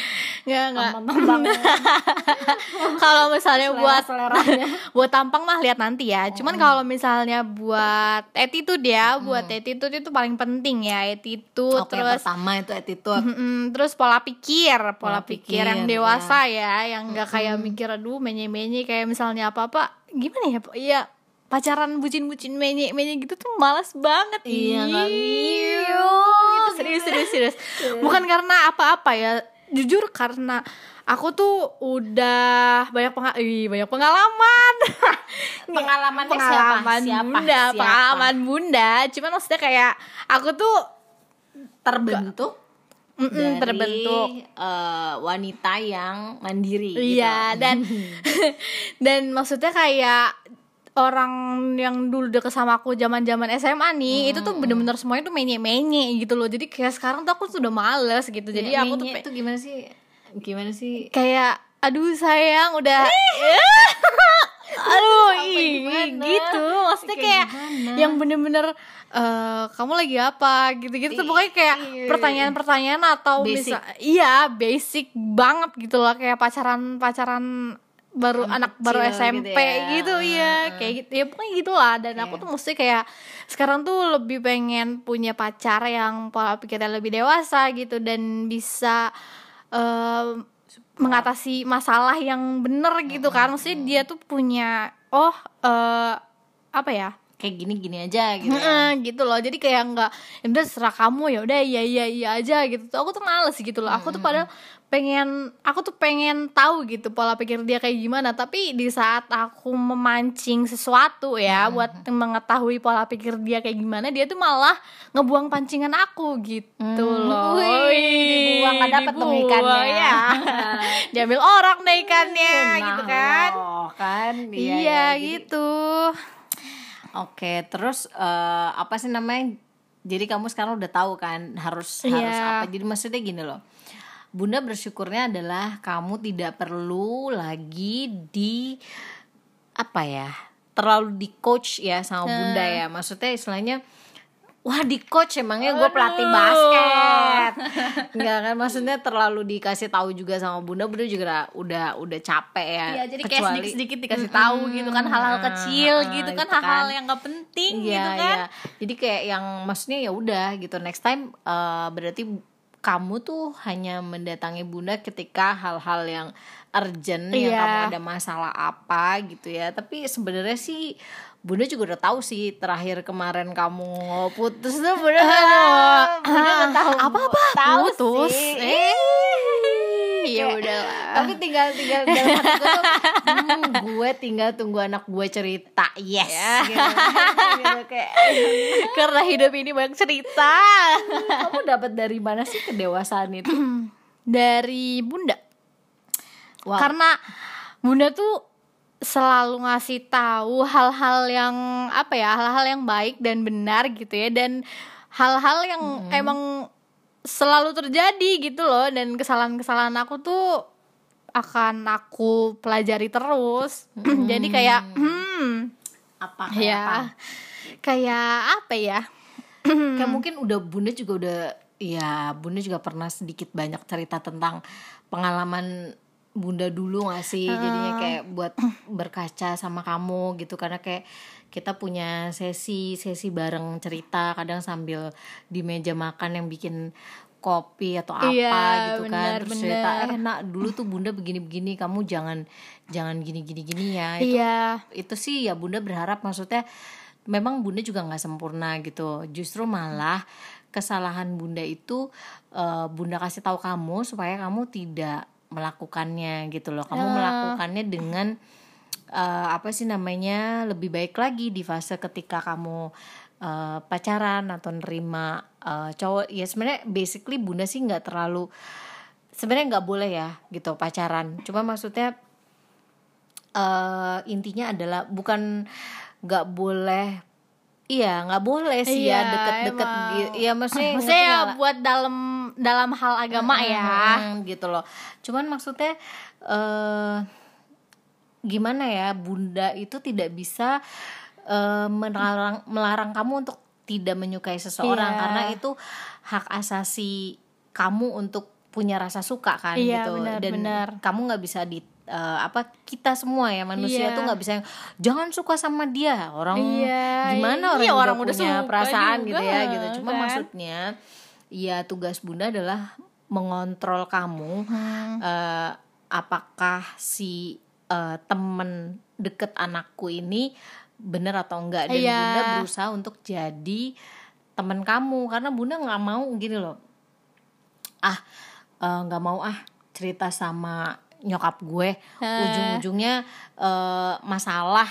S1: Nggak nggak. <laughs> Kalau misalnya buat
S2: seleranya. <laughs>
S1: buat tampang mah lihat nanti ya. Cuman kalau misalnya buat attitude ya, buat attitude itu paling penting ya, attitude
S2: Oke,
S1: terus
S2: pertama itu attitude.
S1: Mm-mm, terus pola pikir, pola,
S2: Pola
S1: pikir,
S2: pikir,
S1: yang dewasa ya, yang nggak kayak mikir aduh menye-menye kayak misalnya apa-apa. Gimana ya? Pak? Iya, pacaran bucin-bucin menye-menye gitu tuh malas banget.
S2: Iya, nggak
S1: gitu, serius serius serius. Bukan karena apa-apa ya, jujur karena aku tuh udah banyak penga Ih, banyak pengalaman. <laughs>
S2: Pengalamannya
S1: pengalaman
S2: siapa? Siapa?
S1: bunda,
S2: Siapa?
S1: pengalaman bunda. Cuman maksudnya kayak aku tuh
S2: terbentuk
S1: Mm-mm,
S2: dari
S1: terbentuk
S2: eh, wanita yang mandiri
S1: Iya
S2: gitu.
S1: dan <laughs> <laughs> dan maksudnya kayak orang yang dulu deket sama aku zaman zaman SMA nih itu tuh bener-bener semuanya tuh menye-menye gitu loh. Jadi kayak sekarang tuh aku sudah males gitu. Jadi
S2: Ya,
S1: aku tuh
S2: menye tuh gimana sih? Gimana sih?
S1: kayak aduh sayang udah. <laughs> Aduh ih, gitu. Maksudnya
S2: Kayak
S1: kayak yang bener-bener eh, kamu lagi apa? Gitu-gitu. Tuh pokoknya kayak
S2: Iya.
S1: pertanyaan-pertanyaan atau
S2: Basic.
S1: misal iya basic banget gitu loh. Kayak pacaran pacaran baru anak,
S2: Anak
S1: baru SMP
S2: gitu ya.
S1: gitu, iya kayak gitu. Ya pokoknya gitulah. Dan aku tuh mesti kayak sekarang tuh lebih pengen punya pacar yang pola pikirnya lebih dewasa gitu dan bisa eh, mengatasi masalah yang bener gitu kan. Maksudnya dia tuh punya oh eh, apa ya?
S2: Kayak gini-gini aja gitu. ya.
S1: Gitu loh. Jadi kayak nggak ya udah serah kamu ya udah iya iya iya aja gitu. Tuh aku tuh males gitu loh. Aku tuh padahal pengen aku tuh pengen tahu gitu pola pikir dia kayak gimana tapi di saat aku memancing sesuatu ya buat mengetahui pola pikir dia kayak gimana dia tuh malah ngebuang pancingan aku gitu loh
S2: Wih, dibuang, nggak dapet dong
S1: dibuang, <laughs>
S2: ikannya.
S1: ya. diambil orang deh ikannya gitu
S2: Nah,
S1: kan
S2: loh, kan
S1: iya,
S2: iya, jadi-
S1: gitu
S2: Oke, terus eh, apa sih namanya? Jadi kamu sekarang udah tahu kan harus
S1: Iya.
S2: harus apa? Jadi maksudnya gini loh. Bunda bersyukurnya adalah kamu tidak perlu lagi di apa ya? Terlalu di coach ya sama Bunda ya. Maksudnya istilahnya Wah di coach emangnya gue pelatih basket <laughs> Enggak kan maksudnya terlalu dikasih tahu juga sama bunda Bunda juga udah udah capek ya
S1: Iya, jadi kayak
S2: Kecuali-
S1: sedikit-sedikit dikasih tahu gitu kan hal-hal kecil
S2: ah,
S1: gitu kan hal-hal
S2: kan.
S1: yang gak penting
S2: Iya,
S1: gitu kan.
S2: iya. Jadi kayak yang maksudnya ya udah gitu. Next time eh, berarti kamu tuh hanya mendatangi Bunda ketika hal-hal yang urgent yang
S1: Iya.
S2: kamu ada masalah apa gitu ya. Tapi sebenarnya sih Bunda juga udah tahu sih terakhir kemarin kamu putus tuh Bunda <laughs> Bunda udah tahu
S1: Apa-apa
S2: tahu
S1: putus.
S2: sih.
S1: Eh, ya
S2: Kayak-
S1: udahlah.
S2: Tapi tinggal tinggal dalam hati gue tuh hmm, gue tinggal tunggu anak gue cerita. Yes.
S1: Ya.
S2: Gitu. Gitu, kayak <laughs>
S1: Karena hidup ini banyak cerita
S2: kamu dapat dari mana sih kedewasaan itu? <clears throat>
S1: dari Bunda.
S2: Wow.
S1: Karena Bunda tuh selalu ngasih tahu hal-hal yang apa ya, hal-hal yang baik dan benar gitu ya dan hal-hal yang emang selalu terjadi gitu loh dan kesalahan-kesalahan aku tuh akan aku pelajari terus. Jadi kayak hmm.
S2: Apa
S1: ya
S2: apa?
S1: Kayak apa ya?
S2: Kayak mungkin udah bunda juga udah ya bunda juga pernah sedikit banyak cerita tentang pengalaman bunda dulu gak sih? Jadinya kayak buat berkaca sama kamu gitu. Karena kayak kita punya sesi sesi bareng cerita kadang sambil di meja makan yang bikin kopi atau apa
S1: Iya,
S2: gitu kan.
S1: benar,
S2: terus cerita eh nak dulu tuh bunda begini begini kamu jangan jangan gini gini gini ya. Itu
S1: iya.
S2: itu sih ya bunda berharap. Maksudnya memang bunda juga nggak sempurna gitu. Justru malah kesalahan bunda itu eh, bunda kasih tahu kamu supaya kamu tidak melakukannya gitu loh. Kamu melakukannya dengan eh, apa sih namanya lebih baik lagi di fase ketika kamu eh, pacaran atau nerima eh, cowok. Ya sebenarnya basically bunda sih nggak terlalu sebenarnya nggak boleh ya gitu pacaran. Cuma maksudnya eh intinya adalah bukan nggak boleh iya nggak boleh sih
S1: Iya,
S2: ya deket-deket gitu ya maksudnya <laughs>
S1: maksudnya ya
S2: lah?
S1: buat dalam dalam hal agama ya
S2: Hmm, gitu loh cuman maksudnya eh gimana ya bunda itu tidak bisa eh, melarang melarang kamu untuk tidak menyukai seseorang
S1: Iya.
S2: karena itu hak asasi kamu untuk punya rasa suka kan
S1: Iya,
S2: gitu
S1: benar,
S2: dan
S1: benar.
S2: kamu nggak bisa di eh, apa kita semua ya manusia
S1: Iya.
S2: tuh nggak bisa yang jangan suka sama dia orang
S1: Iya,
S2: gimana orang,
S1: iya, orang
S2: udah punya perasaan
S1: juga,
S2: gitu ya gitu cuma
S1: kan?
S2: maksudnya ya tugas bunda adalah mengontrol kamu
S1: Hmm.
S2: eh, apakah si eh, temen deket anakku ini bener atau enggak dan
S1: Iya.
S2: bunda berusaha untuk jadi temen kamu karena bunda nggak mau gini loh ah nggak mau ah cerita sama nyokap gue ujung-ujungnya eh, masalah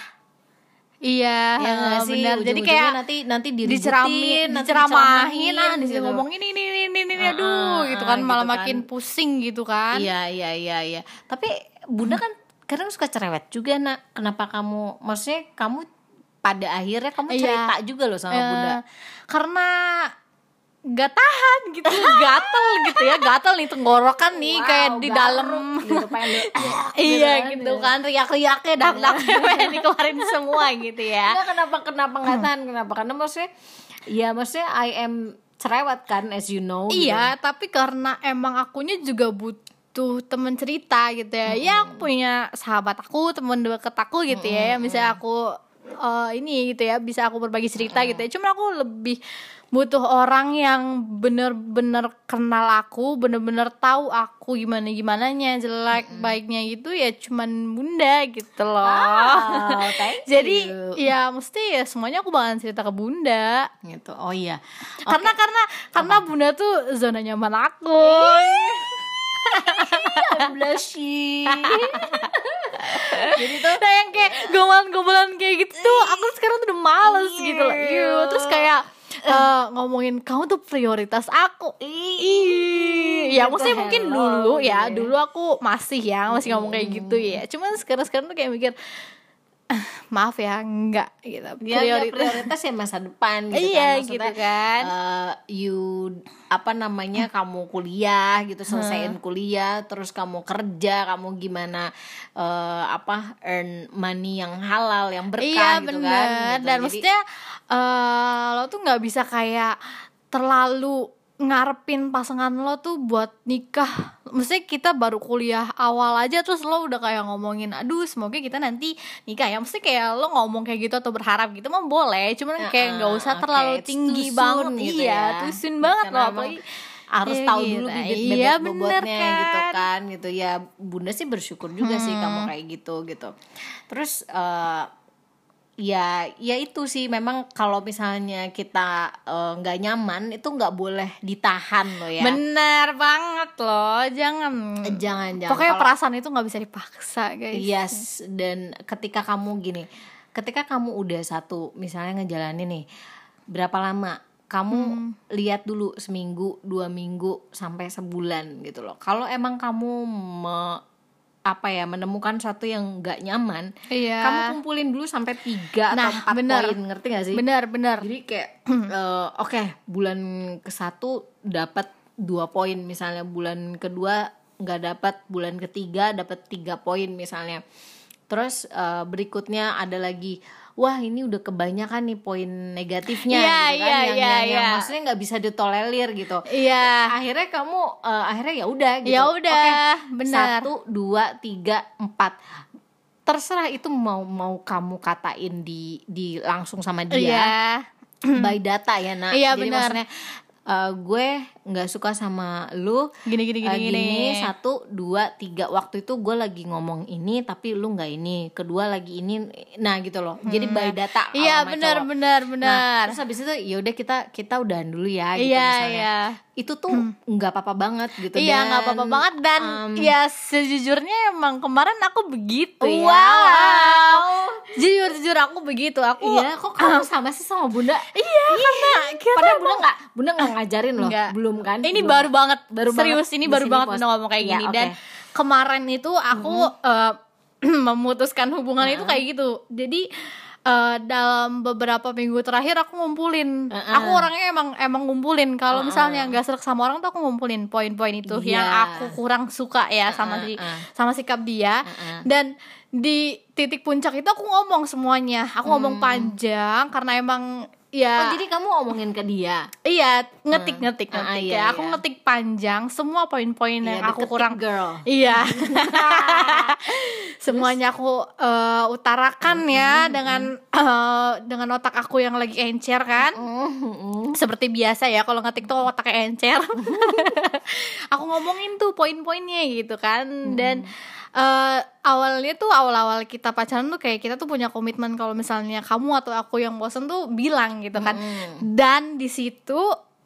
S1: iya
S2: ya nggak sih
S1: benar jadi
S2: Ujung-ujungnya
S1: kayak
S2: nanti nanti
S1: diceramin
S2: nanti
S1: diceramahin ah
S2: gitu.
S1: ngomong ini ini ini ini, ini
S2: Heeh,
S1: aduh gitu kan
S2: gitu
S1: malah
S2: kan.
S1: makin pusing gitu kan
S2: Iya iya iya iya. Tapi bunda kan kadang suka cerewet juga nak. Kenapa kamu? Maksudnya kamu pada akhirnya kamu
S1: Iya.
S2: cerita juga loh sama
S1: Eh,
S2: bunda.
S1: karena gak tahan gitu gatel gitu ya gatel nih tenggorokan nih
S2: Wow,
S1: kayak di dalam
S2: gitu, di- <laughs>
S1: iya
S2: kan,
S1: gitu kan teriak-teriaknya dak-daknya <laughs> pengen dikeluarin semua gitu ya
S2: Enggak kenapa kenapa nggak tahan kenapa? Karena maksudnya ya maksudnya I am cerewet kan as you know. gitu.
S1: Iya, tapi karena emang akunya juga butuh temen cerita gitu ya. Ya aku punya sahabat aku, temen deket aku gitu ya. Misalnya aku eh, ini gitu ya, bisa aku berbagi cerita gitu ya. Cuma aku lebih butuh orang yang bener-bener kenal aku, bener-bener tahu aku gimana gimananya, jelek baiknya gitu ya. Cuman bunda gitu loh.
S2: Wow, <laughs> thank
S1: Jadi
S2: you.
S1: ya mesti ya semuanya aku bakalan cerita ke bunda
S2: gitu. Oh iya.
S1: karena karena karena bunda tuh zona nyaman aku
S2: Blushing. <laughs> Jadi tuh
S1: nah yang kayak gomelan-gomelan kayak gitu tuh aku sekarang tuh udah males gitu loh terus kayak eh, ngomongin kamu tuh prioritas aku. Ih, ya
S2: gitu,
S1: maksudnya mungkin
S2: hello,
S1: dulu ya
S2: gitu ya.
S1: dulu aku masih ya masih ngomong kayak gitu ya. Cuman sekarang sekarang tuh kayak mikir "Ah, <laughs> maaf ya enggak gitu
S2: ya, ya
S1: prioritas
S2: ya masa depan gitu
S1: Iya,
S2: kan Maksudnya,
S1: gitu kan.
S2: eh, you apa namanya kamu kuliah gitu selesaiin kuliah terus kamu kerja kamu gimana eh, apa earn money yang halal yang berkah
S1: iya
S2: gitu
S1: bener
S2: kan gitu.
S1: dan
S2: Jadi,
S1: maksudnya eh, lo tuh nggak bisa kayak terlalu ngarepin pasangan lo tuh buat nikah. Maksudnya kita baru kuliah awal aja Terus lo udah kayak ngomongin Aduh semoga kita nanti nikah ya. Maksudnya kayak lo ngomong kayak gitu atau berharap gitu mah boleh Cuman kayak nggak usah
S2: oke,
S1: terlalu tinggi banget.
S2: gitu
S1: Iya
S2: ya.
S1: soon banget
S2: Karena
S1: loh
S2: emang
S1: Apalagi
S2: harus
S1: Iya
S2: tahu
S1: gitu.
S2: dulu bibit
S1: Iya,
S2: bebek
S1: bener
S2: bobotnya gitu
S1: kan.
S2: kan gitu. Ya bunda sih bersyukur juga sih kamu kayak gitu gitu. Terus eh, ya ya itu sih memang kalau misalnya kita eh, nggak nyaman itu nggak boleh ditahan loh ya
S1: Bener banget loh Jangan
S2: jangan jangan
S1: Pokoknya
S2: Kalau-
S1: perasaan itu nggak bisa dipaksa guys
S2: Yes, dan ketika kamu gini, ketika kamu udah satu, misalnya ngejalanin nih, berapa lama? Kamu
S1: Hmm.
S2: lihat dulu seminggu, dua minggu, sampai sebulan gitu loh. Kalau emang kamu me- apa ya menemukan sesuatu yang nggak nyaman,
S1: Iya
S2: kamu kumpulin dulu sampai tiga
S1: Nah,
S2: atau empat
S1: bener.
S2: poin, ngerti gak sih?
S1: Bener bener
S2: Jadi kayak <clears throat> eh, oke bulan ke satu dapat dua poin misalnya bulan kedua nggak dapat bulan ketiga dapat tiga poin misalnya terus eh, berikutnya ada lagi wah ini udah kebanyakan nih poin negatifnya
S1: Iya,
S2: gitu kan
S1: iya,
S2: yang,
S1: iya,
S2: yang, yang
S1: iya.
S2: maksudnya nggak bisa ditolerir gitu
S1: Iya.
S2: akhirnya kamu eh, akhirnya ya udah gitu
S1: Ya udah,
S2: Oke,
S1: benar.
S2: satu dua tiga empat terserah itu mau mau kamu katain di di langsung sama dia
S1: Iya.
S2: by data ya nak
S1: Iya,
S2: jadi
S1: benar.
S2: maksudnya eh, gue nggak suka sama lu
S1: Gini gini gini
S2: Eh,
S1: gini.
S2: satu dua tiga waktu itu gue lagi ngomong ini tapi lu nggak ini kedua lagi ini nah gitu loh jadi by data
S1: Iya benar benar
S2: Nah,
S1: benar.
S2: terus habis itu ya udah kita kita udahan dulu ya gitu
S1: Iya
S2: misalnya.
S1: iya.
S2: Itu tuh nggak apa-apa banget gitu
S1: Iya nggak apa-apa banget dan
S2: um,
S1: ya sejujurnya emang kemarin aku begitu ya.
S2: Wow.
S1: Jujur jujur aku begitu. Aku
S2: Iya, kok kamu sama sih sama bunda?
S1: Iya, karena kita
S2: Padahal bunda nggak, bunda nggak ngajarin loh,
S1: Enggak.
S2: belum kan?
S1: Ini
S2: Belum.
S1: baru banget,
S2: Baru
S1: serius
S2: banget
S1: ini baru banget
S2: post.
S1: udah ngomong kayak
S2: Iya,
S1: gini
S2: oke.
S1: dan kemarin itu aku eh, <clears throat> memutuskan hubungan itu kayak gitu. Jadi eh, dalam beberapa minggu terakhir aku ngumpulin.
S2: Uh-uh.
S1: Aku orangnya emang emang ngumpulin. Kalau misalnya nggak serak sama orang tuh aku ngumpulin poin-poin itu
S2: Iya.
S1: yang aku kurang suka ya sama si
S2: Uh-uh.
S1: sama sikap dia.
S2: Uh-uh.
S1: Dan di titik puncak itu aku ngomong semuanya. Aku ngomong panjang karena emang ya
S2: Oh, jadi kamu ngomongin ke dia?
S1: Iya, ngetik ngetik
S2: Ah,
S1: ngetik.
S2: iya,
S1: ya, aku
S2: iya.
S1: ngetik panjang semua poin-poin yang
S2: Iya,
S1: aku
S2: deketin
S1: kurang
S2: girl.
S1: Iya. <laughs> Semuanya aku eh, utarakan ya dengan eh, dengan otak aku yang lagi encer kan. Seperti biasa ya kalau ngetik tuh otaknya encer. <laughs> aku ngomongin tuh poin-poinnya gitu kan dan eh, awalnya tuh awal-awal kita pacaran tuh kayak kita tuh punya komitmen kalau misalnya kamu atau aku yang bosen tuh bilang gitu kan. Dan di situ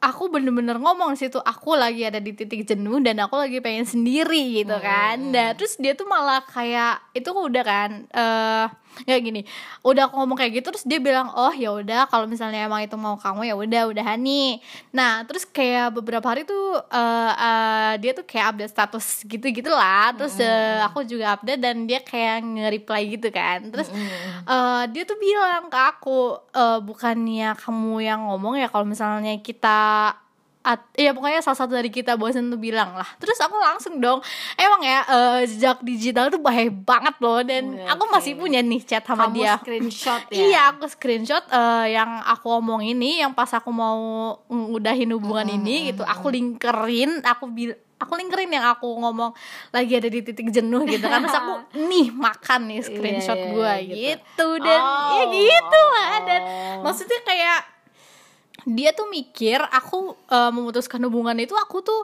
S1: aku bener-bener ngomong situ aku lagi ada di titik jenuh dan aku lagi pengen sendiri gitu kan. Dan terus dia tuh malah kayak itu udah kan eh nggak gini udah aku ngomong kayak gitu terus dia bilang oh ya udah kalau misalnya emang itu mau kamu ya udah udahan nih. Nah terus kayak beberapa hari tuh eh eh, dia tuh kayak update status gitu gitulah terus eh, aku juga update dan dia kayak nge-reply gitu kan. Terus eh, dia tuh bilang ke aku eh, bukannya kamu yang ngomong ya kalau misalnya kita at, ya pokoknya salah satu dari kita bosen tuh bilang lah terus aku langsung dong emang ya eh, jejak digital tuh bahaya banget loh dan
S2: Oke,
S1: aku masih punya nih chat sama
S2: Kamu
S1: dia
S2: screenshot ya?
S1: Iya, aku screenshot eh, yang aku omong ini, yang pas aku mau ngudahin hubungan ini gitu, aku linkerin, aku bil aku linkerin yang aku ngomong lagi ada di titik jenuh gitu kan terus aku <laughs> nih makan nih screenshot
S2: Iya, iya,
S1: gue
S2: iya,
S1: gitu. dan ya
S2: Oh.
S1: gitu lah dan
S2: Oh.
S1: maksudnya kayak dia tuh mikir aku eh, memutuskan hubungan itu aku tuh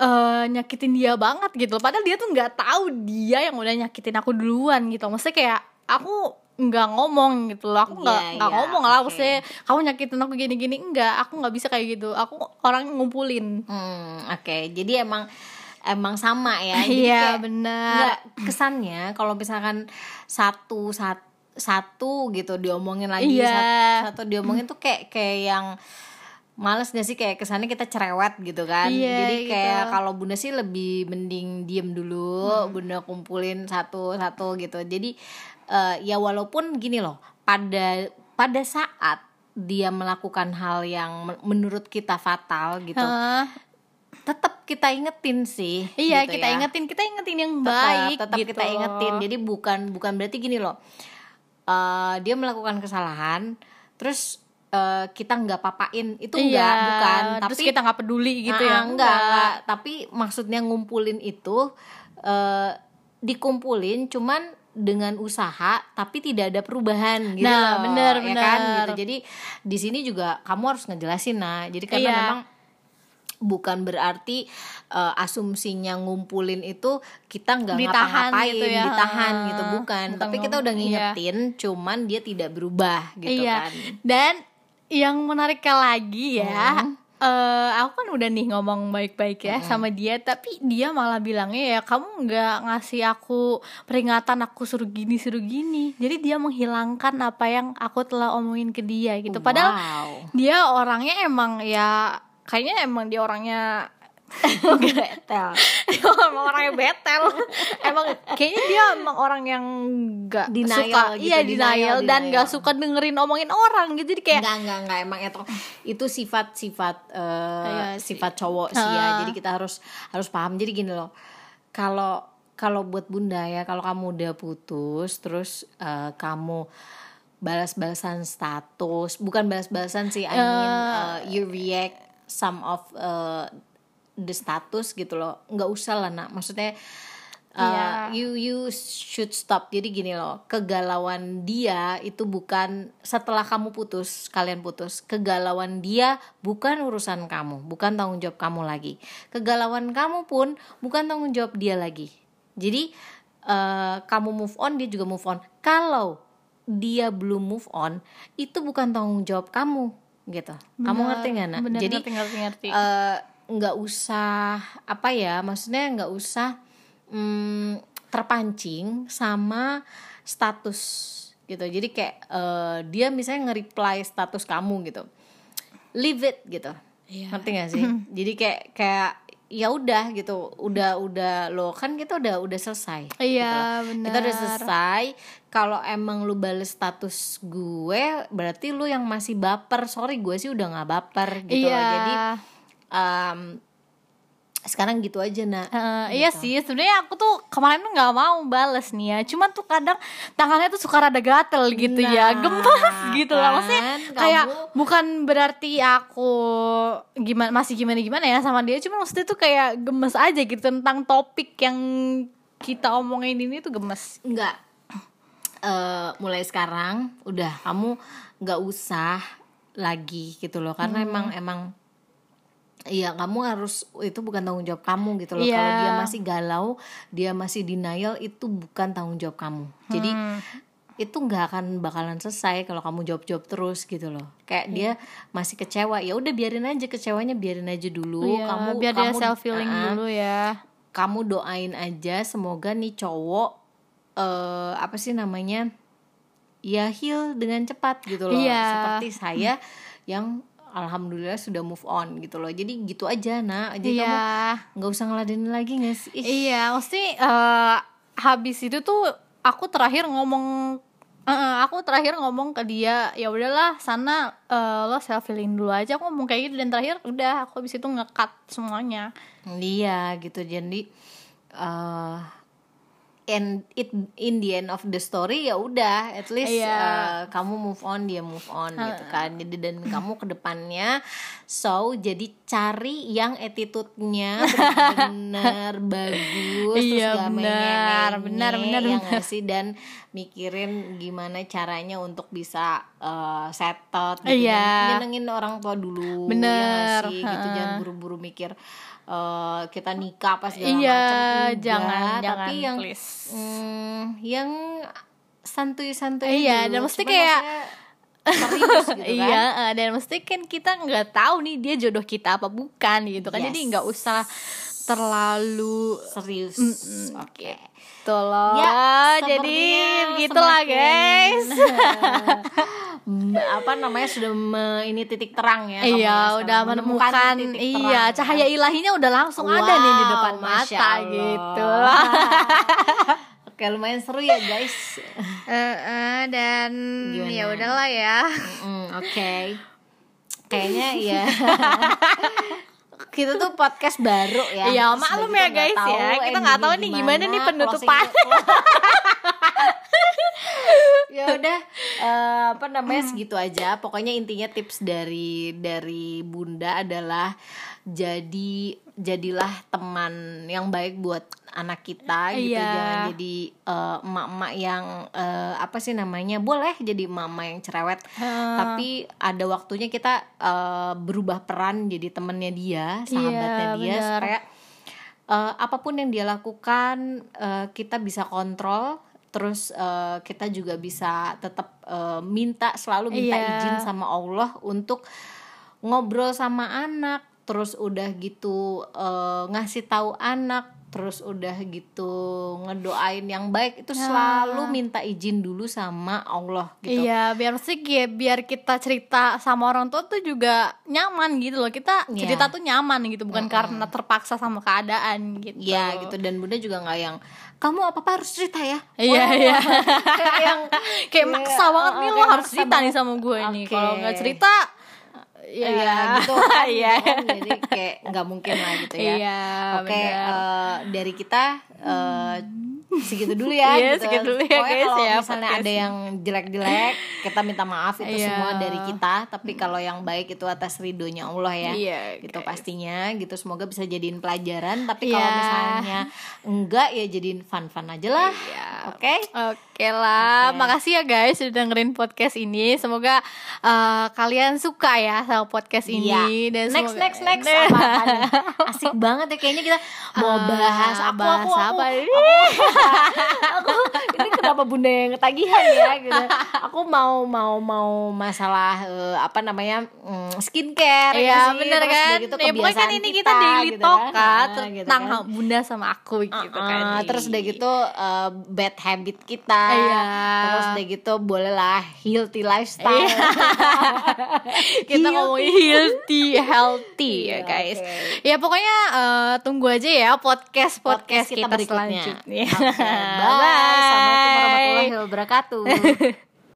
S1: eh, nyakitin dia banget gitu. Padahal dia tuh nggak tahu dia yang udah nyakitin aku duluan gitu. Maksudnya kayak aku nggak ngomong gitu loh. Aku nggak nggak
S2: iya,
S1: ngomong lah.
S2: oke.
S1: maksudnya kamu nyakitin aku gini-gini enggak aku nggak bisa kayak gitu. Aku orang ngumpulin.
S2: Hmm, oke. Jadi emang emang sama ya. <laughs>
S1: Iya
S2: kayak
S1: benar.
S2: kesannya kalau misalkan satu satu satu gitu diomongin lagi
S1: Iya.
S2: satu, satu diomongin tuh kayak kayak yang males gak sih? Kayak kesannya kita cerewet gitu kan.
S1: Iya,
S2: jadi
S1: gitu.
S2: kayak kalau bunda sih lebih mending diem dulu bunda kumpulin satu satu gitu. Jadi eh, ya walaupun gini loh pada pada saat dia melakukan hal yang men- menurut kita fatal gitu
S1: Hah?
S2: tetap kita ingetin sih
S1: iya
S2: gitu
S1: kita
S2: ya.
S1: ingetin kita ingetin yang
S2: tetap,
S1: baik
S2: tetap
S1: gitu.
S2: kita ingetin. Jadi bukan bukan berarti gini loh eh, dia melakukan kesalahan terus eh, kita nggak papain. Itu
S1: iya,
S2: enggak bukan.
S1: terus
S2: tapi
S1: kita nggak peduli gitu
S2: Ah,
S1: ya
S2: enggak, enggak. tapi maksudnya ngumpulin itu eh, dikumpulin cuman dengan usaha tapi tidak ada perubahan gitu
S1: Nah,
S2: loh,
S1: bener,
S2: ya kan?
S1: Bener.
S2: gitu jadi di sini juga kamu harus ngejelasin nah. Jadi karena
S1: Iya.
S2: memang bukan berarti eh, asumsinya ngumpulin itu kita nggak
S1: Ditahan
S2: ngapa-ngapain
S1: gitu ya.
S2: ditahan gitu. Bukan,
S1: Bukan
S2: tapi kita udah
S1: iya.
S2: ngingetin cuman dia tidak berubah gitu
S1: iya.
S2: kan.
S1: Dan yang menariknya lagi ya
S2: Hmm.
S1: eh, aku kan udah nih ngomong baik-baik ya sama dia tapi dia malah bilangnya ya kamu nggak ngasih aku peringatan aku suruh gini suruh gini jadi dia menghilangkan apa yang aku telah omongin ke dia gitu. Padahal
S2: wow.
S1: dia orangnya emang ya kayaknya emang dia orangnya <laughs>
S2: Betel. <laughs>
S1: emang orangnya betel emang kayaknya dia emang orang yang nggak
S2: Denial
S1: suka
S2: gitu,
S1: iya
S2: denial,
S1: denial, dan nggak suka dengerin omongin orang gitu jadi kayak
S2: Enggak, enggak, enggak emang itu itu sifat-sifat eh,
S1: Iya sih.
S2: sifat cowok sih ya. Jadi kita harus harus paham. Jadi gini loh. Kalau kalau buat Bunda ya, kalau kamu udah putus terus eh, kamu balas-balasan status bukan balas-balasan sih I mean uh, you react some of uh, the status gitu loh. Nggak usah lah nak. Maksudnya uh,
S1: Iya.
S2: you you should stop. Jadi gini loh kegalauan dia itu bukan setelah kamu putus kalian putus kegalauan dia bukan urusan kamu bukan tanggung jawab kamu lagi. Kegalauan kamu pun bukan tanggung jawab dia lagi. Jadi eh, kamu move on dia juga move on. Kalau dia belum move on itu bukan tanggung jawab kamu gitu. Kamu ngerti nggak nak?
S1: Bener,
S2: jadi
S1: ngerti, ngerti, ngerti.
S2: eh, nggak usah apa ya maksudnya nggak usah mm, terpancing sama status gitu. Jadi kayak eh, dia misalnya nge-reply status kamu gitu. Leave it gitu.
S1: Iya.
S2: ngerti gak sih? <laughs> Jadi kayak kayak ya udah gitu udah udah lo kan kita udah udah selesai
S1: Iya,
S2: gitu. kita udah
S1: benar.
S2: selesai kalau emang lu bales status gue berarti lu yang masih baper sorry gue sih udah nggak baper gitu loh
S1: Iya.
S2: jadi um, sekarang gitu aja nak.
S1: Eh, iya sih sebenarnya aku tuh kemarin tuh nggak mau bales nih ya. Cuman tuh kadang tangannya tuh suka rada gatel gitu ya.
S2: Nah,
S1: gemes <laughs> gitu lah. Maksudnya
S2: kan,
S1: kayak
S2: kamu-
S1: bukan berarti aku gimana masih gimana gimana ya sama dia. Cuma maksudnya tuh kayak gemes aja gitu tentang topik yang kita omongin ini tuh gemes.
S2: Enggak. Eh, mulai sekarang udah kamu nggak usah lagi gitu loh. Karena
S1: Hmm.
S2: emang emang Iya kamu harus itu bukan tanggung jawab kamu gitu loh.
S1: Iya.
S2: kalau dia masih galau dia masih denial itu bukan tanggung jawab kamu. Jadi
S1: Hmm.
S2: itu nggak akan bakalan selesai kalau kamu jawab jawab terus gitu loh. Kayak dia masih kecewa ya udah biarin aja kecewanya biarin aja dulu.
S1: Iya,
S2: kamu
S1: biar dia
S2: kamu
S1: self feeling
S2: Ah,
S1: dulu ya.
S2: Kamu doain aja semoga nih cowok eh apa sih namanya ya heal dengan cepat gitu loh.
S1: Iya.
S2: seperti saya yang alhamdulillah sudah move on gitu loh. Jadi gitu aja nak. Jadi kamu
S1: iya
S2: nggak usah ngeladenin lagi nggak sih? Ih,
S1: Iya, mesti eh, habis itu tuh aku terakhir ngomong eh, aku terakhir ngomong ke dia ya udahlah sana eh, lo self healing dulu aja. Aku ngomong kayak gitu dan terakhir udah aku habis itu ngekat semuanya.
S2: Iya gitu. Jadi eh and it in the end of the story ya udah at least
S1: Iya.
S2: eh, kamu move on dia move on gitu kan jadi dan kamu ke depannya so jadi cari yang attitude-nya benar <laughs> bagus
S1: Iya,
S2: terus gak
S1: benar, benar, benar,
S2: ya
S1: benar.
S2: nggak sih dan mikirin gimana caranya untuk bisa eh, settle gitu
S1: Iya.
S2: dan nyenengin orang tua dulu ya nggak
S1: Bener,
S2: sih gitu jangan buru-buru mikir eh, kita nikah apa segala
S1: Iya,
S2: macam Enggak,
S1: jangan,
S2: tapi
S1: jangan,
S2: yang
S1: please.
S2: Mm, yang santuy-santuy
S1: Iya,
S2: dulu.
S1: dan mesti kayak-
S2: serius gitu <laughs> kan.
S1: Iya eh, dan mesti kan kita nggak tahu nih dia jodoh kita apa bukan gitu kan.
S2: Yes.
S1: jadi nggak usah terlalu
S2: serius. Oke.
S1: Tolong
S2: Ya,
S1: jadi gitulah guys <laughs>
S2: apa namanya sudah me- ini titik terang ya ya
S1: Iya,
S2: sekarang.
S1: udah menemukan,
S2: titik
S1: iya
S2: terang,
S1: cahaya
S2: kan?
S1: ilahinya udah langsung ada nih di
S2: Wow,
S1: depan mata
S2: Allah.
S1: gitu <laughs>
S2: oke lumayan seru ya guys
S1: dan
S2: Gimana?
S1: ya udahlah ya.
S2: Mm, oke kayaknya ya kita tuh podcast baru ya
S1: Iya, maklum ya, guys, ya. Kita nggak tahu nih gimana nih penutupan. <laughs>
S2: ya <laughs> udah eh, apa namanya segitu aja. Pokoknya intinya tips dari dari bunda adalah jadi jadilah teman yang baik buat anak kita gitu.
S1: Iya.
S2: jangan jadi eh, emak-emak yang eh, apa sih namanya boleh jadi emak-emak yang cerewet. Tapi ada waktunya kita eh, berubah peran jadi temennya dia sahabatnya
S1: Iya,
S2: dia
S1: benar.
S2: supaya eh, apa pun yang dia lakukan eh, kita bisa kontrol terus eh, kita juga bisa tetap eh, minta selalu minta
S1: Iya.
S2: izin sama Allah untuk ngobrol sama anak terus udah gitu eh, ngasih tahu anak terus udah gitu ngedoain yang baik itu selalu minta izin dulu sama Allah gitu
S1: Iya, biar sih biar kita cerita sama orang tua tuh juga nyaman gitu loh. Kita
S2: Iya.
S1: cerita tuh nyaman gitu, bukan karena terpaksa sama keadaan gitu.
S2: Ya gitu dan bunda juga nggak yang kamu apa apa harus cerita ya
S1: Iya,
S2: Wah,
S1: iya. <laughs>
S2: kayak yang
S1: kayak
S2: Iya,
S1: maksa banget nih
S2: uh,
S1: lo harus cerita nih
S2: banget.
S1: sama gue nih.
S2: Oke.
S1: Kalau nggak cerita Iya.
S2: ya gitu <laughs> kan,
S1: Iya.
S2: gitu kan. jadi kayak nggak mungkin lah gitu ya
S1: Iya,
S2: oke
S1: benar.
S2: eh, dari kita eh, segitu dulu ya
S1: Iya,
S2: gitu.
S1: segitu dulu ya,
S2: Pokoknya
S1: guys,
S2: kalau
S1: ya,
S2: misalnya
S1: podcast.
S2: ada yang jelek-jelek kita minta maaf itu
S1: Iya.
S2: semua dari kita tapi kalau yang baik itu atas ridhonya Allah ya
S1: Iya,
S2: gitu
S1: guys.
S2: pastinya gitu semoga bisa jadiin pelajaran tapi kalau
S1: Iya.
S2: misalnya enggak ya jadiin fun-fun aja lah
S1: Iya.
S2: oke
S1: Oke lah,
S2: Oke.
S1: makasih ya guys sudah dengerin podcast ini. Semoga eh, kalian suka ya sama podcast ini
S2: Iya.
S1: dan
S2: next
S1: semoga-
S2: next next apa, apa nih? asik banget ya kayaknya kita mau
S1: Ah,
S2: bahas aku
S1: bahas
S2: aku aku,
S1: apa
S2: aku,
S1: ini?
S2: aku ini kenapa bunda yang ketagihan ya gitu aku mau mau mau masalah eh, apa namanya mm, skincare ya
S1: Iya bener
S2: Terus
S1: kan
S2: gitu
S1: Ya pokoknya kan ini kita, daily
S2: gitu
S1: talk
S2: kan.
S1: kan
S2: Ah, gitu
S1: Tentang
S2: kan.
S1: bunda sama aku gitu kan
S2: Ah, terus udah gitu eh, bad habit kita
S1: Iya.
S2: terus udah gitu bolehlah healthy lifestyle
S1: Iya. <laughs> Kita ngomongin healthy Healthy ya
S2: Iya,
S1: guys
S2: oke.
S1: Ya pokoknya eh, tunggu aja ya podcast-podcast
S2: Podcast
S1: kita,
S2: kita berikutnya.
S1: selanjutnya <laughs>
S2: Oke, bye. Assalamualaikum warahmatullahi wabarakatuh. <laughs>